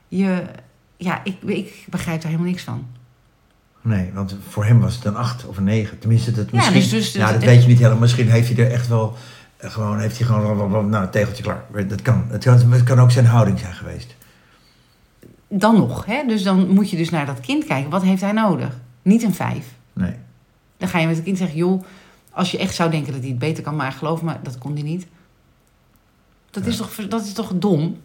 Speaker 1: je ja, ik, ik begrijp er helemaal niks van.
Speaker 2: Nee, want voor hem was het een 8 of een 9. Tenminste, dat misschien.
Speaker 1: dus- dus-
Speaker 2: ja, dat
Speaker 1: het-
Speaker 2: weet je niet helemaal. Misschien heeft hij er echt wel. Gewoon, heeft hij gewoon. Nou, een tegeltje klaar. Dat kan. Het kan, het kan ook zijn houding zijn geweest.
Speaker 1: Dan nog, hè? Dus dan moet je dus naar dat kind kijken. Wat heeft hij nodig? Niet een 5.
Speaker 2: Nee.
Speaker 1: Dan ga je met het kind zeggen, joh, als je echt zou denken dat hij het beter kan, maar geloof me, dat kon hij niet. Dat, is, toch, dat is toch dom?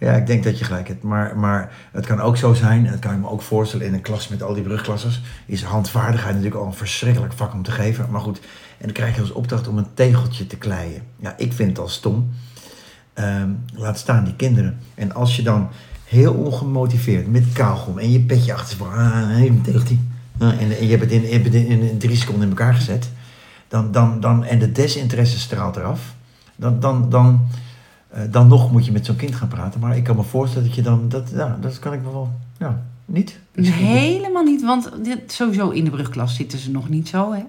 Speaker 2: Ja, ik denk dat je gelijk hebt. Maar, maar het kan ook zo zijn, en dat kan je me ook voorstellen in een klas met al die brugklassers, is handvaardigheid natuurlijk al een verschrikkelijk vak om te geven. Maar goed, en dan krijg je als opdracht om een tegeltje te kleien. Ja, ik vind het al stom. Ehm, laat staan die kinderen. En als je dan heel ongemotiveerd met kauwgom en je petje achter ah, een tegeltje. En, en je hebt het in, je hebt het in, in drie seconden in elkaar gezet. Dan, dan, dan, en de desinteresse straalt eraf. Dan, dan, dan, eh, dan nog moet je met zo'n kind gaan praten. Maar ik kan me voorstellen dat je dan, dat, ja, dat kan ik me wel, ja, niet. Misschien.
Speaker 1: Helemaal niet, want dit, sowieso in de brugklas zitten ze nog niet zo, hè?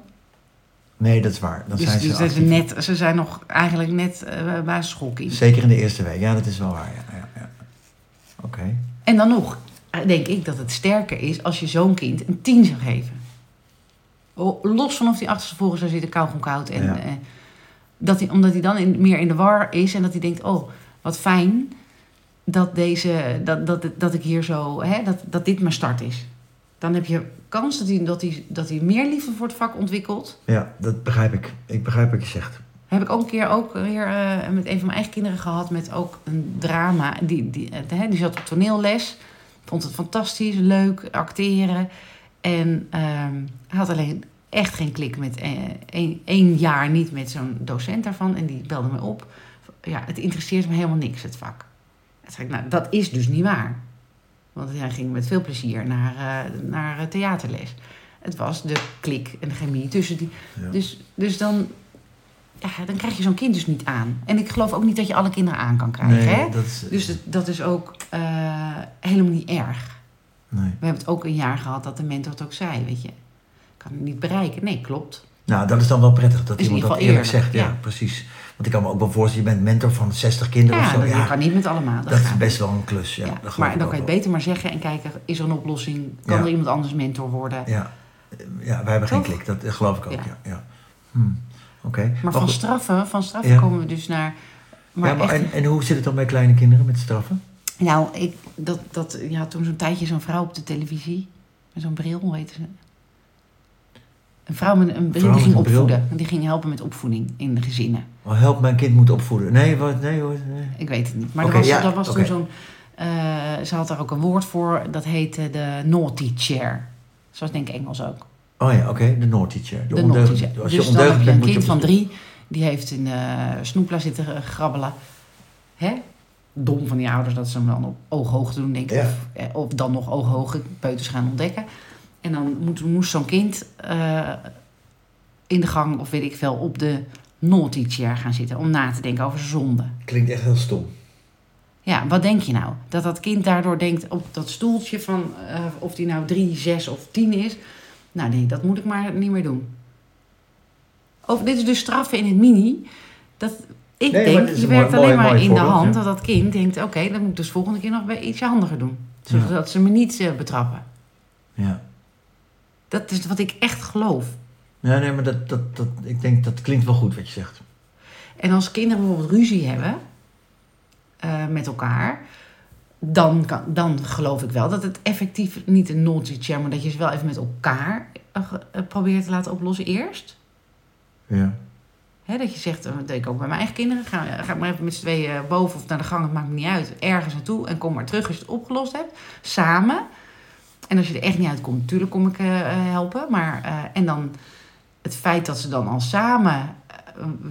Speaker 2: Nee, dat is waar. Dan
Speaker 1: Dus,
Speaker 2: zijn ze
Speaker 1: dus net, ze zijn nog eigenlijk net uh, basisschoolkind.
Speaker 2: Zeker in de eerste week. Ja, dat is wel waar. Ja, ja, ja. Oké.
Speaker 1: En dan nog, eh, denk ik dat het sterker is als je zo'n kind een 10 zou geven. Los van of die achterstevoren zou zitten kauwgom koud. En,
Speaker 2: Ja.
Speaker 1: Dat hij, omdat hij dan in, meer in de war is en dat hij denkt, oh, wat fijn dat, deze, dat, dat, dat ik hier zo, hè, dat, dat dit mijn start is. Dan heb je kans dat hij, dat, hij, dat hij meer liefde voor het vak ontwikkelt.
Speaker 2: Ja, dat begrijp ik. Ik begrijp wat je zegt.
Speaker 1: Heb ik ook een keer ook weer eh, met een van mijn eigen kinderen gehad met ook een drama. Die, die, eh, hè, die zat op toneelles. Vond het fantastisch, leuk, acteren. En hij had alleen echt geen klik met eh, één, één jaar niet met zo'n docent daarvan. En die belde me op. Ja, het interesseert me helemaal niks, het vak. Zei ik, nou, dat is dus niet waar. Want hij ging met veel plezier naar, eh, naar eh, theaterles. Het was de klik en de chemie tussen die.
Speaker 2: Ja.
Speaker 1: Dus, dus dan, ja, dan krijg je zo'n kind dus niet aan. En ik geloof ook niet dat je alle kinderen aan kan krijgen.
Speaker 2: nee,
Speaker 1: hè?
Speaker 2: dat is...
Speaker 1: Dus dat, dat is ook eh, helemaal niet erg.
Speaker 2: nee.
Speaker 1: We hebben het ook een jaar gehad dat de mentor het ook zei, weet je. Ik kan het niet bereiken. Nee, klopt.
Speaker 2: Nou, dat is dan wel prettig dat
Speaker 1: Is
Speaker 2: iemand dat eerlijk zegt. Ja, precies. Want ik kan me ook wel voorstellen, je bent mentor van 60 kinderen
Speaker 1: Ja,
Speaker 2: of zo.
Speaker 1: dat
Speaker 2: Ja,
Speaker 1: kan niet met allemaal.
Speaker 2: dat is
Speaker 1: gaat
Speaker 2: best wel een klus. Ja, dat
Speaker 1: maar
Speaker 2: ik
Speaker 1: dan kan je het beter maar zeggen en kijken, is er een oplossing? Kan er iemand anders mentor worden?
Speaker 2: Ja. ja, wij hebben geen klik. Dat geloof ik ook. Ja.
Speaker 1: Ja.
Speaker 2: Hm. Oké.
Speaker 1: Maar van
Speaker 2: goed.
Speaker 1: straffen, van straffen komen we dus naar... Maar
Speaker 2: ja, maar
Speaker 1: echt,
Speaker 2: en, en hoe zit het dan bij kleine kinderen met straffen?
Speaker 1: Nou, ik, dat, dat, ja, toen zo'n tijdje zo'n vrouw op de televisie, met zo'n bril, hoe heette ze? Een vrouw met een bril die ging opvoeden. Die ging helpen met opvoeding in de gezinnen.
Speaker 2: Oh, help mijn kind moet opvoeden. Nee, wat, nee hoor. Nee.
Speaker 1: Ik weet het niet. Maar
Speaker 2: Oké,
Speaker 1: er was,
Speaker 2: ja,
Speaker 1: er was toen zo'n... eh, ze had daar ook een woord voor. Dat heette de naughty chair. Zoals denk ik Engels ook.
Speaker 2: Oh ja, oké, de naughty chair. De
Speaker 1: naughty chair.
Speaker 2: Als
Speaker 1: Dus
Speaker 2: je
Speaker 1: dan heb je een
Speaker 2: je
Speaker 1: kind van drie. Die heeft in de snoepla zitten grabbelen. Hè? Dom van die ouders dat ze hem dan op ooghoog doen, denk ik.
Speaker 2: Ja.
Speaker 1: Of, eh, of dan nog ooghoge peuters gaan ontdekken. En dan moet, moest zo'n kind eh, in de gang, of weet ik veel, op de naughty chair gaan zitten. Om na te denken over zijn zonde.
Speaker 2: Klinkt echt heel stom.
Speaker 1: Ja, wat denk je nou? Dat dat kind daardoor denkt op dat stoeltje van eh, of die nou drie, zes of tien is. Nou nee, dat moet ik maar niet meer doen. Over, dit is dus straffen in het mini. Dat, ik
Speaker 2: Nee,
Speaker 1: denk, je werkt
Speaker 2: mooi-
Speaker 1: alleen
Speaker 2: mooi-
Speaker 1: maar
Speaker 2: mooi
Speaker 1: in de hand
Speaker 2: ja.
Speaker 1: dat dat kind denkt... oké, dan moet ik dus volgende keer nog bij ietsje handiger doen.
Speaker 2: Ja.
Speaker 1: Zodat ze me niet eh, betrappen.
Speaker 2: Ja.
Speaker 1: Dat is wat ik echt geloof.
Speaker 2: Ja, nee, maar dat, dat, dat, ik denk dat klinkt wel goed wat je zegt.
Speaker 1: En als kinderen bijvoorbeeld ruzie hebben eh, met elkaar, dan, kan, dan geloof ik wel dat het effectief niet een naughty chair, maar dat je ze wel even met elkaar eh, eh, probeert te laten oplossen eerst.
Speaker 2: Ja.
Speaker 1: Hè, dat je zegt, dat deed ik ook bij mijn eigen kinderen, ga, ga maar even met z'n tweeën boven of naar de gang, het maakt me niet uit, ergens naartoe en kom maar terug als je het opgelost hebt, samen. En als je er echt niet uitkomt, natuurlijk kom ik eh, eh, helpen, maar eh, en dan het feit dat ze dan al samen,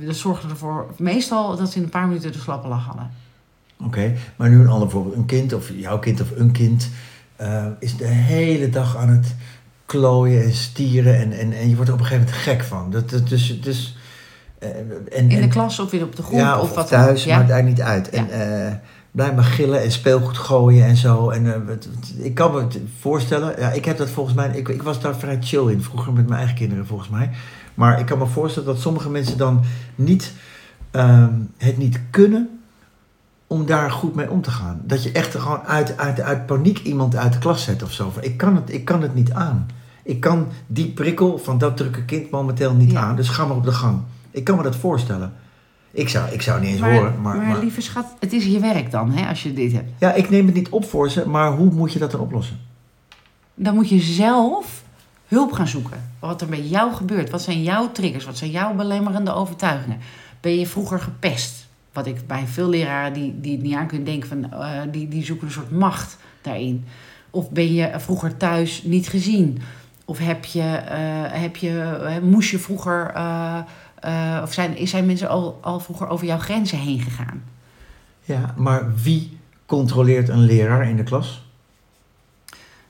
Speaker 1: dat zorgde ervoor meestal dat ze in een paar minuten de slappe lach hadden.
Speaker 2: Oké, maar nu een ander voorbeeld. Een kind, of jouw kind of een kind, is de hele dag aan het klooien en stieren. En, en, en je wordt er op een gegeven moment gek van. Dat, dat, dus, dus, en,
Speaker 1: In de
Speaker 2: en-
Speaker 1: klas of weer op de groep
Speaker 2: ja,
Speaker 1: of,
Speaker 2: of,
Speaker 1: wat
Speaker 2: thuis,
Speaker 1: ja?
Speaker 2: maakt eigenlijk niet uit.
Speaker 1: Ja.
Speaker 2: En blijf maar gillen en speelgoed gooien en zo. En, eh, ik kan me het voorstellen, ja, ik heb dat volgens mij, ik, ik was daar vrij chill in vroeger met mijn eigen kinderen volgens mij. Maar ik kan me voorstellen dat sommige mensen dan niet, ehm, het niet kunnen om daar goed mee om te gaan. Dat je echt gewoon uit, uit, uit paniek iemand uit de klas zet of zo. Ik kan het, ik kan het niet aan. Ik kan die prikkel van dat drukke kind momenteel niet
Speaker 1: Ja.
Speaker 2: aan. Dus ga maar op de gang. Ik kan me dat voorstellen. Ik zou, ik zou niet eens
Speaker 1: Maar,
Speaker 2: horen. Maar,
Speaker 1: maar,
Speaker 2: maar-
Speaker 1: lieve schat, het is je werk dan, hè, als je dit hebt.
Speaker 2: ja, ik neem het niet op voor ze, maar hoe moet je dat dan oplossen?
Speaker 1: Dan moet je zelf hulp gaan zoeken. Wat er bij jou gebeurt. Wat zijn jouw triggers? Wat zijn jouw belemmerende overtuigingen? Ben je vroeger gepest? wat ik bij veel leraren die, die het niet aan kunnen denken, van, eh, die, die zoeken een soort macht daarin. Of ben je vroeger thuis niet gezien? Of heb je, eh, heb je, eh, moest je vroeger, eh, of zijn, zijn mensen al, al vroeger over jouw grenzen heen gegaan?
Speaker 2: Ja, maar wie controleert een leraar in de klas?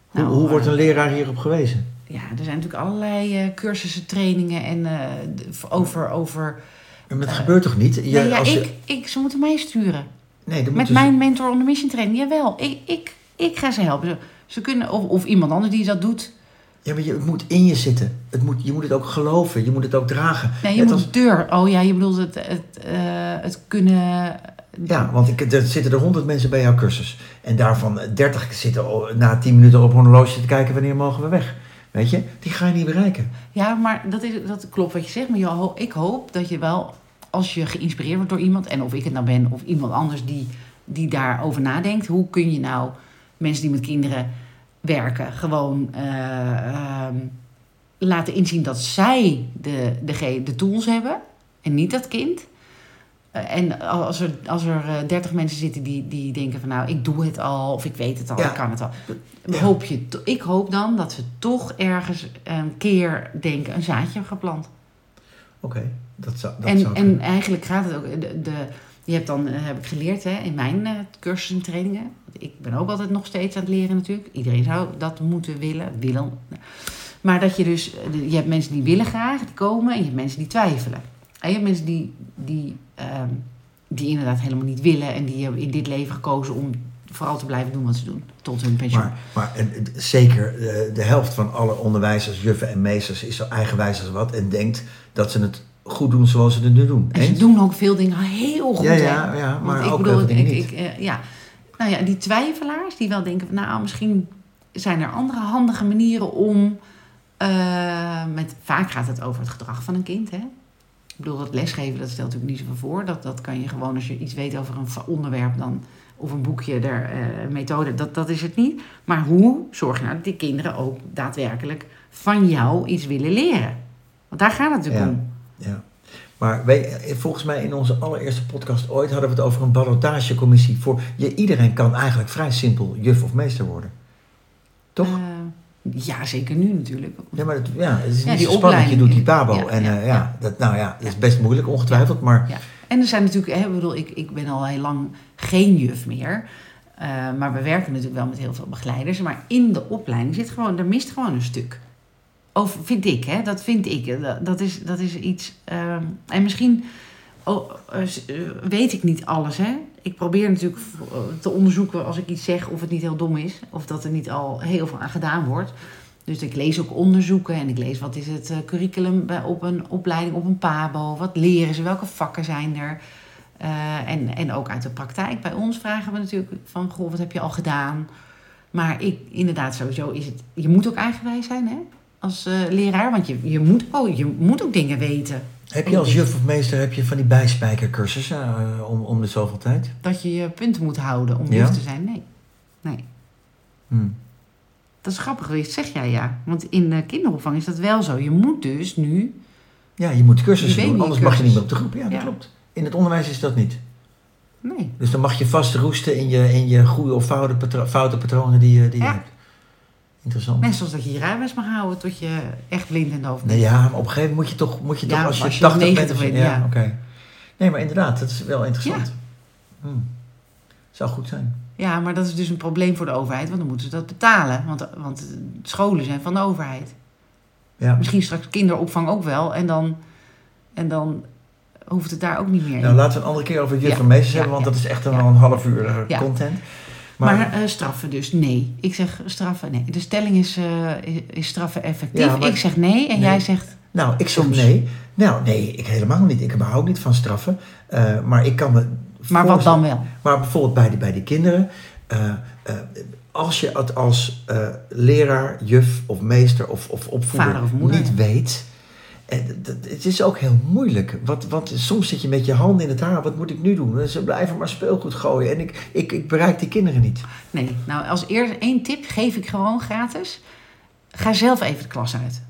Speaker 2: Hoe,
Speaker 1: Nou,
Speaker 2: hoe wordt
Speaker 1: eh,
Speaker 2: een leraar hierop gewezen?
Speaker 1: Ja, er zijn natuurlijk allerlei eh, cursussen, trainingen en over. over
Speaker 2: Maar dat gebeurt toch niet?
Speaker 1: Nee, ja,
Speaker 2: als je-
Speaker 1: ik, ik, ze moeten mij sturen.
Speaker 2: nee,
Speaker 1: Met mijn mentor on the mission training, jawel. Ik, ik, ik ga ze helpen. Ze, ze kunnen, of, of iemand anders die dat doet.
Speaker 2: Ja, maar je, het moet in je zitten. Het moet, je moet het ook geloven. Je moet het ook dragen.
Speaker 1: Nee, je
Speaker 2: Net
Speaker 1: moet
Speaker 2: als-
Speaker 1: deur. Oh ja, je bedoelt het, het, eh, het kunnen.
Speaker 2: Ja, want ik, er zitten er honderd mensen bij jouw cursus. En daarvan dertig zitten na tien minuten op een horloge te kijken wanneer mogen we weg. Weet je, die ga je niet bereiken.
Speaker 1: Ja, maar dat, is, dat klopt wat je zegt. Maar je, ho- ik hoop dat je wel, als je geïnspireerd wordt door iemand, en of ik het nou ben of iemand anders die, die daarover nadenkt, hoe kun je nou mensen die met kinderen werken gewoon eh, ehm, laten inzien dat zij de, de, de tools hebben en niet dat kind. Eh, en als er, als er eh, 30 mensen zitten die, die denken van nou, ik doe het al of ik weet het al,
Speaker 2: Ja.
Speaker 1: ik kan het al.
Speaker 2: Ja.
Speaker 1: Hoop je, ik hoop dan dat ze toch ergens een keer denken een zaadje hebben geplant.
Speaker 2: Oké, dat zou, dat
Speaker 1: en,
Speaker 2: zou
Speaker 1: en eigenlijk gaat het ook. De, de, je hebt dan, eh, heb ik geleerd hè, in mijn eh cursussen en trainingen. Ik ben ook altijd nog steeds aan het leren natuurlijk. Iedereen zou dat moeten willen. willen. Maar dat je dus, eh, je hebt mensen die willen graag, die komen. En je hebt mensen die twijfelen. En je hebt mensen die, die, ehm, die inderdaad helemaal niet willen. En die hebben in dit leven gekozen om vooral te blijven doen wat ze doen. Tot hun pensioen.
Speaker 2: Maar, maar zeker eh, de helft van alle onderwijzers, juffen en meesters is zo eigenwijs als wat. En denkt dat ze het goed doen zoals ze het nu doen.
Speaker 1: En ze doen ook veel dingen heel goed.
Speaker 2: Ja, ja, ja,
Speaker 1: Want
Speaker 2: maar
Speaker 1: ik
Speaker 2: ook
Speaker 1: bedoel, ik, ik, eh, ja. Nou ja, die twijfelaars die wel denken van nou, misschien zijn er andere handige manieren om. eh, met, vaak gaat het over het gedrag van een kind. Hè? Ik bedoel, dat lesgeven, dat stelt natuurlijk niet zoveel voor. Dat, dat kan je gewoon, als je iets weet over een onderwerp dan, of een boekje, der, een methode, dat, dat is het niet. Maar hoe zorg je nou dat die kinderen ook daadwerkelijk van jou iets willen leren? Want daar gaat het natuurlijk
Speaker 2: Ja.
Speaker 1: om.
Speaker 2: Ja. Maar wij, volgens mij in onze allereerste podcast ooit hadden we het over een ballotagecommissie. Voor, je, iedereen kan eigenlijk vrij simpel juf of meester worden. Toch?
Speaker 1: Eh, ja, zeker nu natuurlijk.
Speaker 2: ja, maar het, ja, het is
Speaker 1: ja,
Speaker 2: niet spannend. Je doet die.
Speaker 1: Ja,
Speaker 2: en
Speaker 1: ja,
Speaker 2: eh, ja,
Speaker 1: ja.
Speaker 2: Dat, nou ja, dat is best moeilijk ongetwijfeld. Maar
Speaker 1: Ja. En er zijn natuurlijk, hè, ik bedoel, ik, ik ben al heel lang geen juf meer. Eh, maar we werken natuurlijk wel met heel veel begeleiders. Maar in de opleiding zit gewoon, er mist gewoon een stuk. Of vind ik, hè? Dat vind ik. Dat, dat, is, dat is iets. ehm, en misschien oh, eh, eh, weet ik niet alles, hè? Ik probeer natuurlijk eh, te onderzoeken als ik iets zeg of het niet heel dom is. Of dat er niet al heel veel aan gedaan wordt. Dus ik lees ook onderzoeken en ik lees wat is het eh, curriculum op een opleiding op een PABO. Wat leren ze? Welke vakken zijn er? Eh, en, en ook uit de praktijk. Bij ons vragen we natuurlijk van, goh, wat heb je al gedaan? Maar ik, inderdaad, sowieso is het... Je moet ook eigenwijs zijn, hè? Als eh, leraar, want je, je, moet, oh, je moet ook dingen weten.
Speaker 2: heb je als juf of meester heb je van die bijspijkercursussen eh, om, om de zoveel tijd?
Speaker 1: Dat je je punten moet houden om
Speaker 2: Ja?
Speaker 1: juf te zijn. Nee. Nee.
Speaker 2: Hm.
Speaker 1: Dat is grappig geweest, zeg jij ja. Want in de kinderopvang is dat wel zo. Je moet dus nu...
Speaker 2: Ja, je moet cursussen doen, anders mag je niet meer op de groep. Ja, dat
Speaker 1: Ja.
Speaker 2: klopt. In het onderwijs is dat niet.
Speaker 1: Nee.
Speaker 2: Dus dan mag je vast roesten in je, in je goede of foute, patro- foute patronen die, je- die je
Speaker 1: Ja.
Speaker 2: hebt. Interessant.
Speaker 1: Net zoals dat je je rijbewijs mag houden tot je echt blind en doof bent.
Speaker 2: Nee, ja, maar op een gegeven moment moet je toch, moet je toch
Speaker 1: Ja,
Speaker 2: als je
Speaker 1: als je
Speaker 2: 80 bent...
Speaker 1: 90
Speaker 2: of
Speaker 1: bent, ja.
Speaker 2: oké. Nee, maar inderdaad, dat is wel interessant. Hm. Zou goed zijn.
Speaker 1: Ja, maar dat is dus een probleem voor de overheid, want dan moeten ze dat betalen. Want, want scholen zijn van de overheid.
Speaker 2: Ja.
Speaker 1: Misschien straks kinderopvang ook wel. En dan, en dan hoeft het daar ook niet meer in.
Speaker 2: Nou, laten we een andere keer over juf
Speaker 1: Ja,
Speaker 2: en meesters
Speaker 1: ja,
Speaker 2: hebben, want
Speaker 1: ja.
Speaker 2: dat is echt een,
Speaker 1: Ja.
Speaker 2: wel een half uur eh,
Speaker 1: Ja.
Speaker 2: content.
Speaker 1: Maar
Speaker 2: Maar,
Speaker 1: eh, straffen dus nee. Ik zeg straffen nee. De stelling is, eh, is, straffen effectief.
Speaker 2: Ja, maar-
Speaker 1: ik zeg nee en
Speaker 2: Nee.
Speaker 1: jij zegt...
Speaker 2: nou, ik zeg
Speaker 1: soms.
Speaker 2: nee. Nou, nee, ik helemaal niet. Ik hou ook niet van straffen. Eh, maar ik kan me
Speaker 1: Maar wat dan wel?
Speaker 2: Maar bijvoorbeeld bij die, bij die kinderen. als je het als leraar, juf of meester of, of opvoeder
Speaker 1: Vader of moeder.
Speaker 2: niet weet. D- het is ook heel moeilijk. Want, soms zit je met je handen in het haar. Wat moet ik nu doen? Ze blijven maar speelgoed gooien. En ik, ik, ik bereik die kinderen niet.
Speaker 1: Nee, nou als eerste één tip geef ik gewoon gratis. Ga zelf even de klas uit.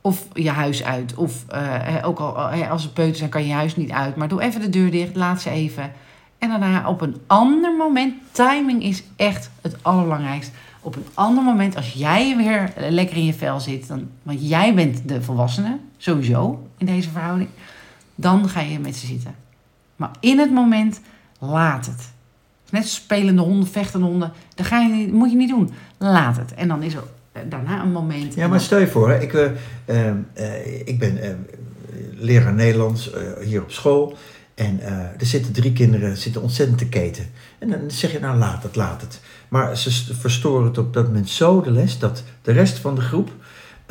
Speaker 1: Of je huis uit. Of eh, ook al eh, als het peuters zijn, kan je je huis niet uit. Maar doe even de deur dicht, laat ze even. En daarna op een ander moment, timing is echt het allerbelangrijkste. Op een ander moment, als jij weer lekker in je vel zit, dan, want jij bent de volwassene, sowieso in deze verhouding, dan ga je met ze zitten. Maar in het moment, laat het. Net spelende honden, vechtende honden, dat ga je, niet- moet je niet doen. Laat het. En dan is er daarna een moment.
Speaker 2: Ja, maar stel je voor, hè, ik, eh, eh, eh, ik ben eh, leraar Nederlands eh, hier op school. En er zitten drie kinderen zitten ontzettend te keten. En dan zeg je, nou laat het, laat het. Maar ze st- verstoren het op dat moment zo de les dat de rest van de groep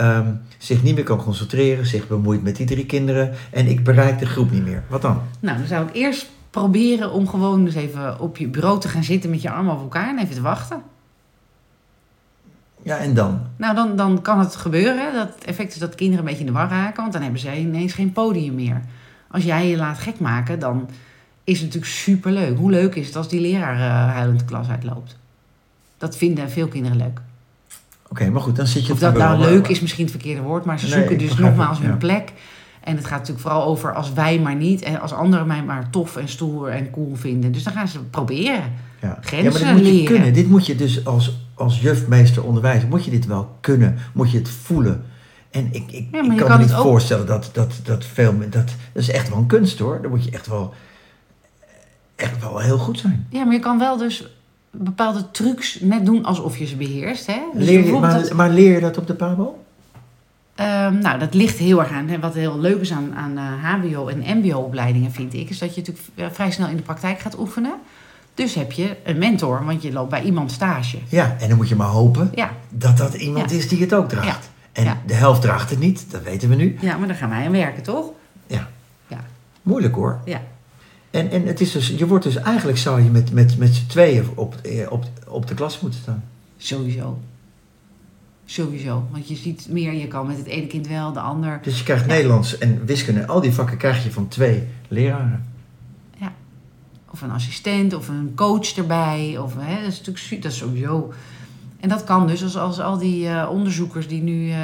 Speaker 2: ehm, zich niet meer kan concentreren, zich bemoeit met die drie kinderen. En ik bereik de groep niet meer. Wat dan?
Speaker 1: Nou, dan zou ik eerst proberen om gewoon dus even op je bureau te gaan zitten met je armen over elkaar en even te wachten.
Speaker 2: Ja, en dan?
Speaker 1: Nou, dan, dan kan het gebeuren. Dat het effect is dat kinderen een beetje in de war raken, want dan hebben zij ineens geen podium meer. Als jij je laat gek maken, dan is het natuurlijk superleuk. Hoe leuk is het als die leraar eh, huilend de klas uitloopt? Dat vinden veel kinderen leuk.
Speaker 2: Oké, maar goed, dan zit je
Speaker 1: Of dat nou leuk is misschien het verkeerde woord, maar ze
Speaker 2: Nee,
Speaker 1: zoeken dus nogmaals
Speaker 2: het,
Speaker 1: hun
Speaker 2: ja.
Speaker 1: plek. En het gaat natuurlijk vooral over als wij maar niet en als anderen mij maar tof en stoer en cool vinden. Dus dan gaan ze proberen.
Speaker 2: Ja.
Speaker 1: Grenzen
Speaker 2: ja, maar dit moet je
Speaker 1: leren.
Speaker 2: kunnen. Dit moet je dus als, als juf, meester, onderwijzer, moet je dit wel kunnen. Moet je het voelen. En ik, ik,
Speaker 1: je
Speaker 2: kan,
Speaker 1: kan
Speaker 2: me niet voorstellen dat, dat, dat veel... Dat, dat is echt wel een kunst hoor. Dan moet je echt wel, echt wel heel goed zijn.
Speaker 1: Ja, maar je kan wel dus bepaalde trucs net doen alsof je ze beheerst. Hè? Dus
Speaker 2: leer je,
Speaker 1: bijvoorbeeld
Speaker 2: maar,
Speaker 1: dat-
Speaker 2: maar leer je dat op de PABO?
Speaker 1: Ehm, nou, dat ligt heel erg aan. Hè. Wat heel leuk is aan, aan eh, HBO- en MBO-opleidingen, vind ik, is dat je natuurlijk vrij snel in de praktijk gaat oefenen. Dus heb je een mentor, want je loopt bij iemand stage.
Speaker 2: Ja, en dan moet je maar hopen
Speaker 1: Ja,
Speaker 2: dat dat iemand
Speaker 1: Ja.
Speaker 2: is die het ook draagt. En de helft draagt het niet, dat weten we nu.
Speaker 1: ja, maar daar gaan wij aan werken, toch?
Speaker 2: Ja.
Speaker 1: Ja.
Speaker 2: Moeilijk hoor.
Speaker 1: Ja.
Speaker 2: En, en het is dus, je wordt dus eigenlijk zou je met, met, met z'n tweeën op, eh, op, op de klas moeten staan.
Speaker 1: Sowieso. Sowieso. Want je ziet meer, je kan met het ene kind wel, de ander.
Speaker 2: Dus je krijgt
Speaker 1: Ja.
Speaker 2: Nederlands en wiskunde, al die vakken krijg je van twee leraren.
Speaker 1: Of een assistent, of een coach erbij. Of, hè, dat is natuurlijk dat is sowieso. En dat kan dus als, als al die eh, onderzoekers die nu eh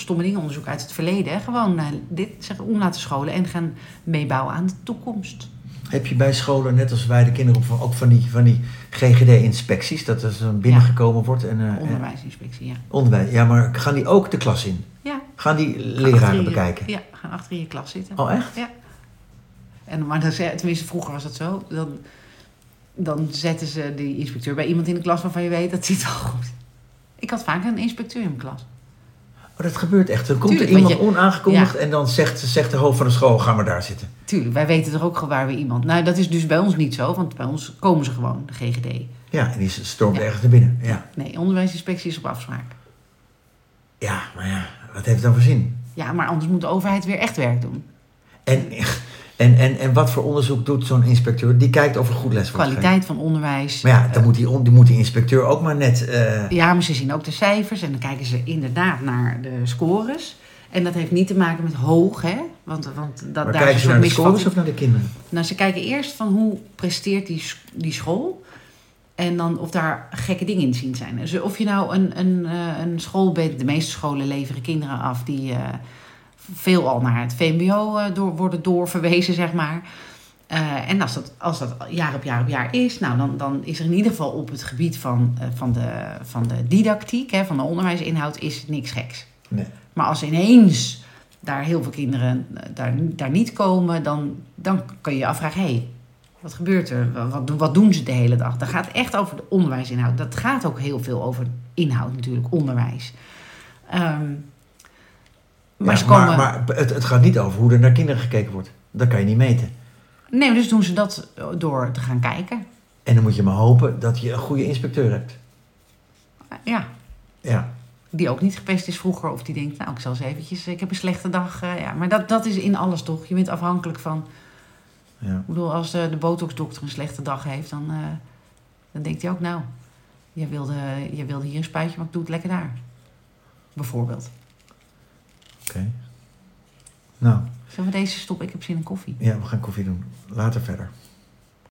Speaker 1: stomme dingen onderzoeken uit het verleden, hè, gewoon eh, dit zeggen, om laten scholen en gaan meebouwen aan de toekomst.
Speaker 2: Heb je bij scholen, net als wij de kinderen, ook van die, van die GGD-inspecties, dat er binnengekomen wordt? En, eh, en-
Speaker 1: Onderwijsinspectie, ja.
Speaker 2: onderwijs. Ja, maar gaan die ook de klas in?
Speaker 1: Ja.
Speaker 2: Gaan die leraren
Speaker 1: je-
Speaker 2: bekijken?
Speaker 1: Ja, gaan achter in je klas zitten.
Speaker 2: Oh, echt?
Speaker 1: En, maar zei- tenminste, vroeger was dat zo. Dan, dan zetten ze die inspecteur bij iemand in de klas waarvan je weet dat zit wel goed. Ik had vaak een inspecteur in mijn klas.
Speaker 2: Oh, dat gebeurt echt. Dan komt
Speaker 1: Tuurlijk,
Speaker 2: er iemand
Speaker 1: je-
Speaker 2: onaangekondigd en dan zegt, zegt de hoofd van de school, ga maar daar zitten.
Speaker 1: Tuurlijk, wij weten toch ook gewoon waar we iemand. Nou, dat is dus bij ons niet zo, want bij ons komen ze gewoon, de GGD.
Speaker 2: Ja, en die stormt
Speaker 1: Ja.
Speaker 2: ergens naar binnen. Ja.
Speaker 1: Nee, onderwijsinspectie is op afspraak.
Speaker 2: ja, maar ja, wat heeft het dan voor zin?
Speaker 1: Ja, maar anders moet de overheid weer echt werk doen.
Speaker 2: En, en, en, en wat voor onderzoek doet zo'n inspecteur? Die kijkt of er goed les wordt.
Speaker 1: Kwaliteit van onderwijs.
Speaker 2: Maar ja, dan moet die, die moet die inspecteur ook maar net... eh,
Speaker 1: Ja, maar ze zien ook de cijfers en dan kijken ze inderdaad naar de scores. En dat heeft niet te maken met hoog, hè? Want, want dat,
Speaker 2: maar
Speaker 1: daar
Speaker 2: kijken ze naar de scores of naar de kinderen?
Speaker 1: Nou, ze kijken eerst van hoe presteert die, die school. En dan of daar gekke dingen in te zien zijn. Dus of je nou een, een, eh, een school bent, de meeste scholen leveren kinderen af die eh veel al naar het VMBO eh, door, worden doorverwezen, zeg maar. Eh, en als dat, als dat jaar op jaar op jaar is, nou, dan, dan is er in ieder geval op het gebied van, eh, van, de, van de didactiek, hè, van de onderwijsinhoud, is het niks geks.
Speaker 2: Nee.
Speaker 1: Maar als ineens daar heel veel kinderen daar, daar niet komen, dan, dan kun je je afvragen: hé, hey, wat gebeurt er? Wat, wat, doen- wat doen ze de hele dag? Dat gaat echt over de onderwijsinhoud. Dat gaat ook heel veel over inhoud, natuurlijk, onderwijs. Ehm, maar
Speaker 2: Ja,
Speaker 1: ze komen.
Speaker 2: maar, maar het, het gaat niet over hoe er naar kinderen gekeken wordt. Dat kan je niet meten.
Speaker 1: Nee, dus doen ze dat door te gaan kijken.
Speaker 2: En dan moet je maar hopen dat je een goede inspecteur hebt.
Speaker 1: Ja,
Speaker 2: Ja.
Speaker 1: die ook niet gepest is vroeger. Of die denkt, nou, ik zal eens eventjes, ik heb een slechte dag. eh, ja. Maar dat, dat is in alles toch? Je bent afhankelijk van...
Speaker 2: ja.
Speaker 1: Ik bedoel, als de, de botoxdokter een slechte dag heeft, dan, eh, dan denkt hij ook, nou, jij wilde, jij wilde hier een spuitje, maar ik doe het lekker daar. Bijvoorbeeld.
Speaker 2: Oké. Nou,
Speaker 1: Zullen we deze stoppen? Ik heb zin in koffie.
Speaker 2: ja, we gaan koffie doen. Later verder.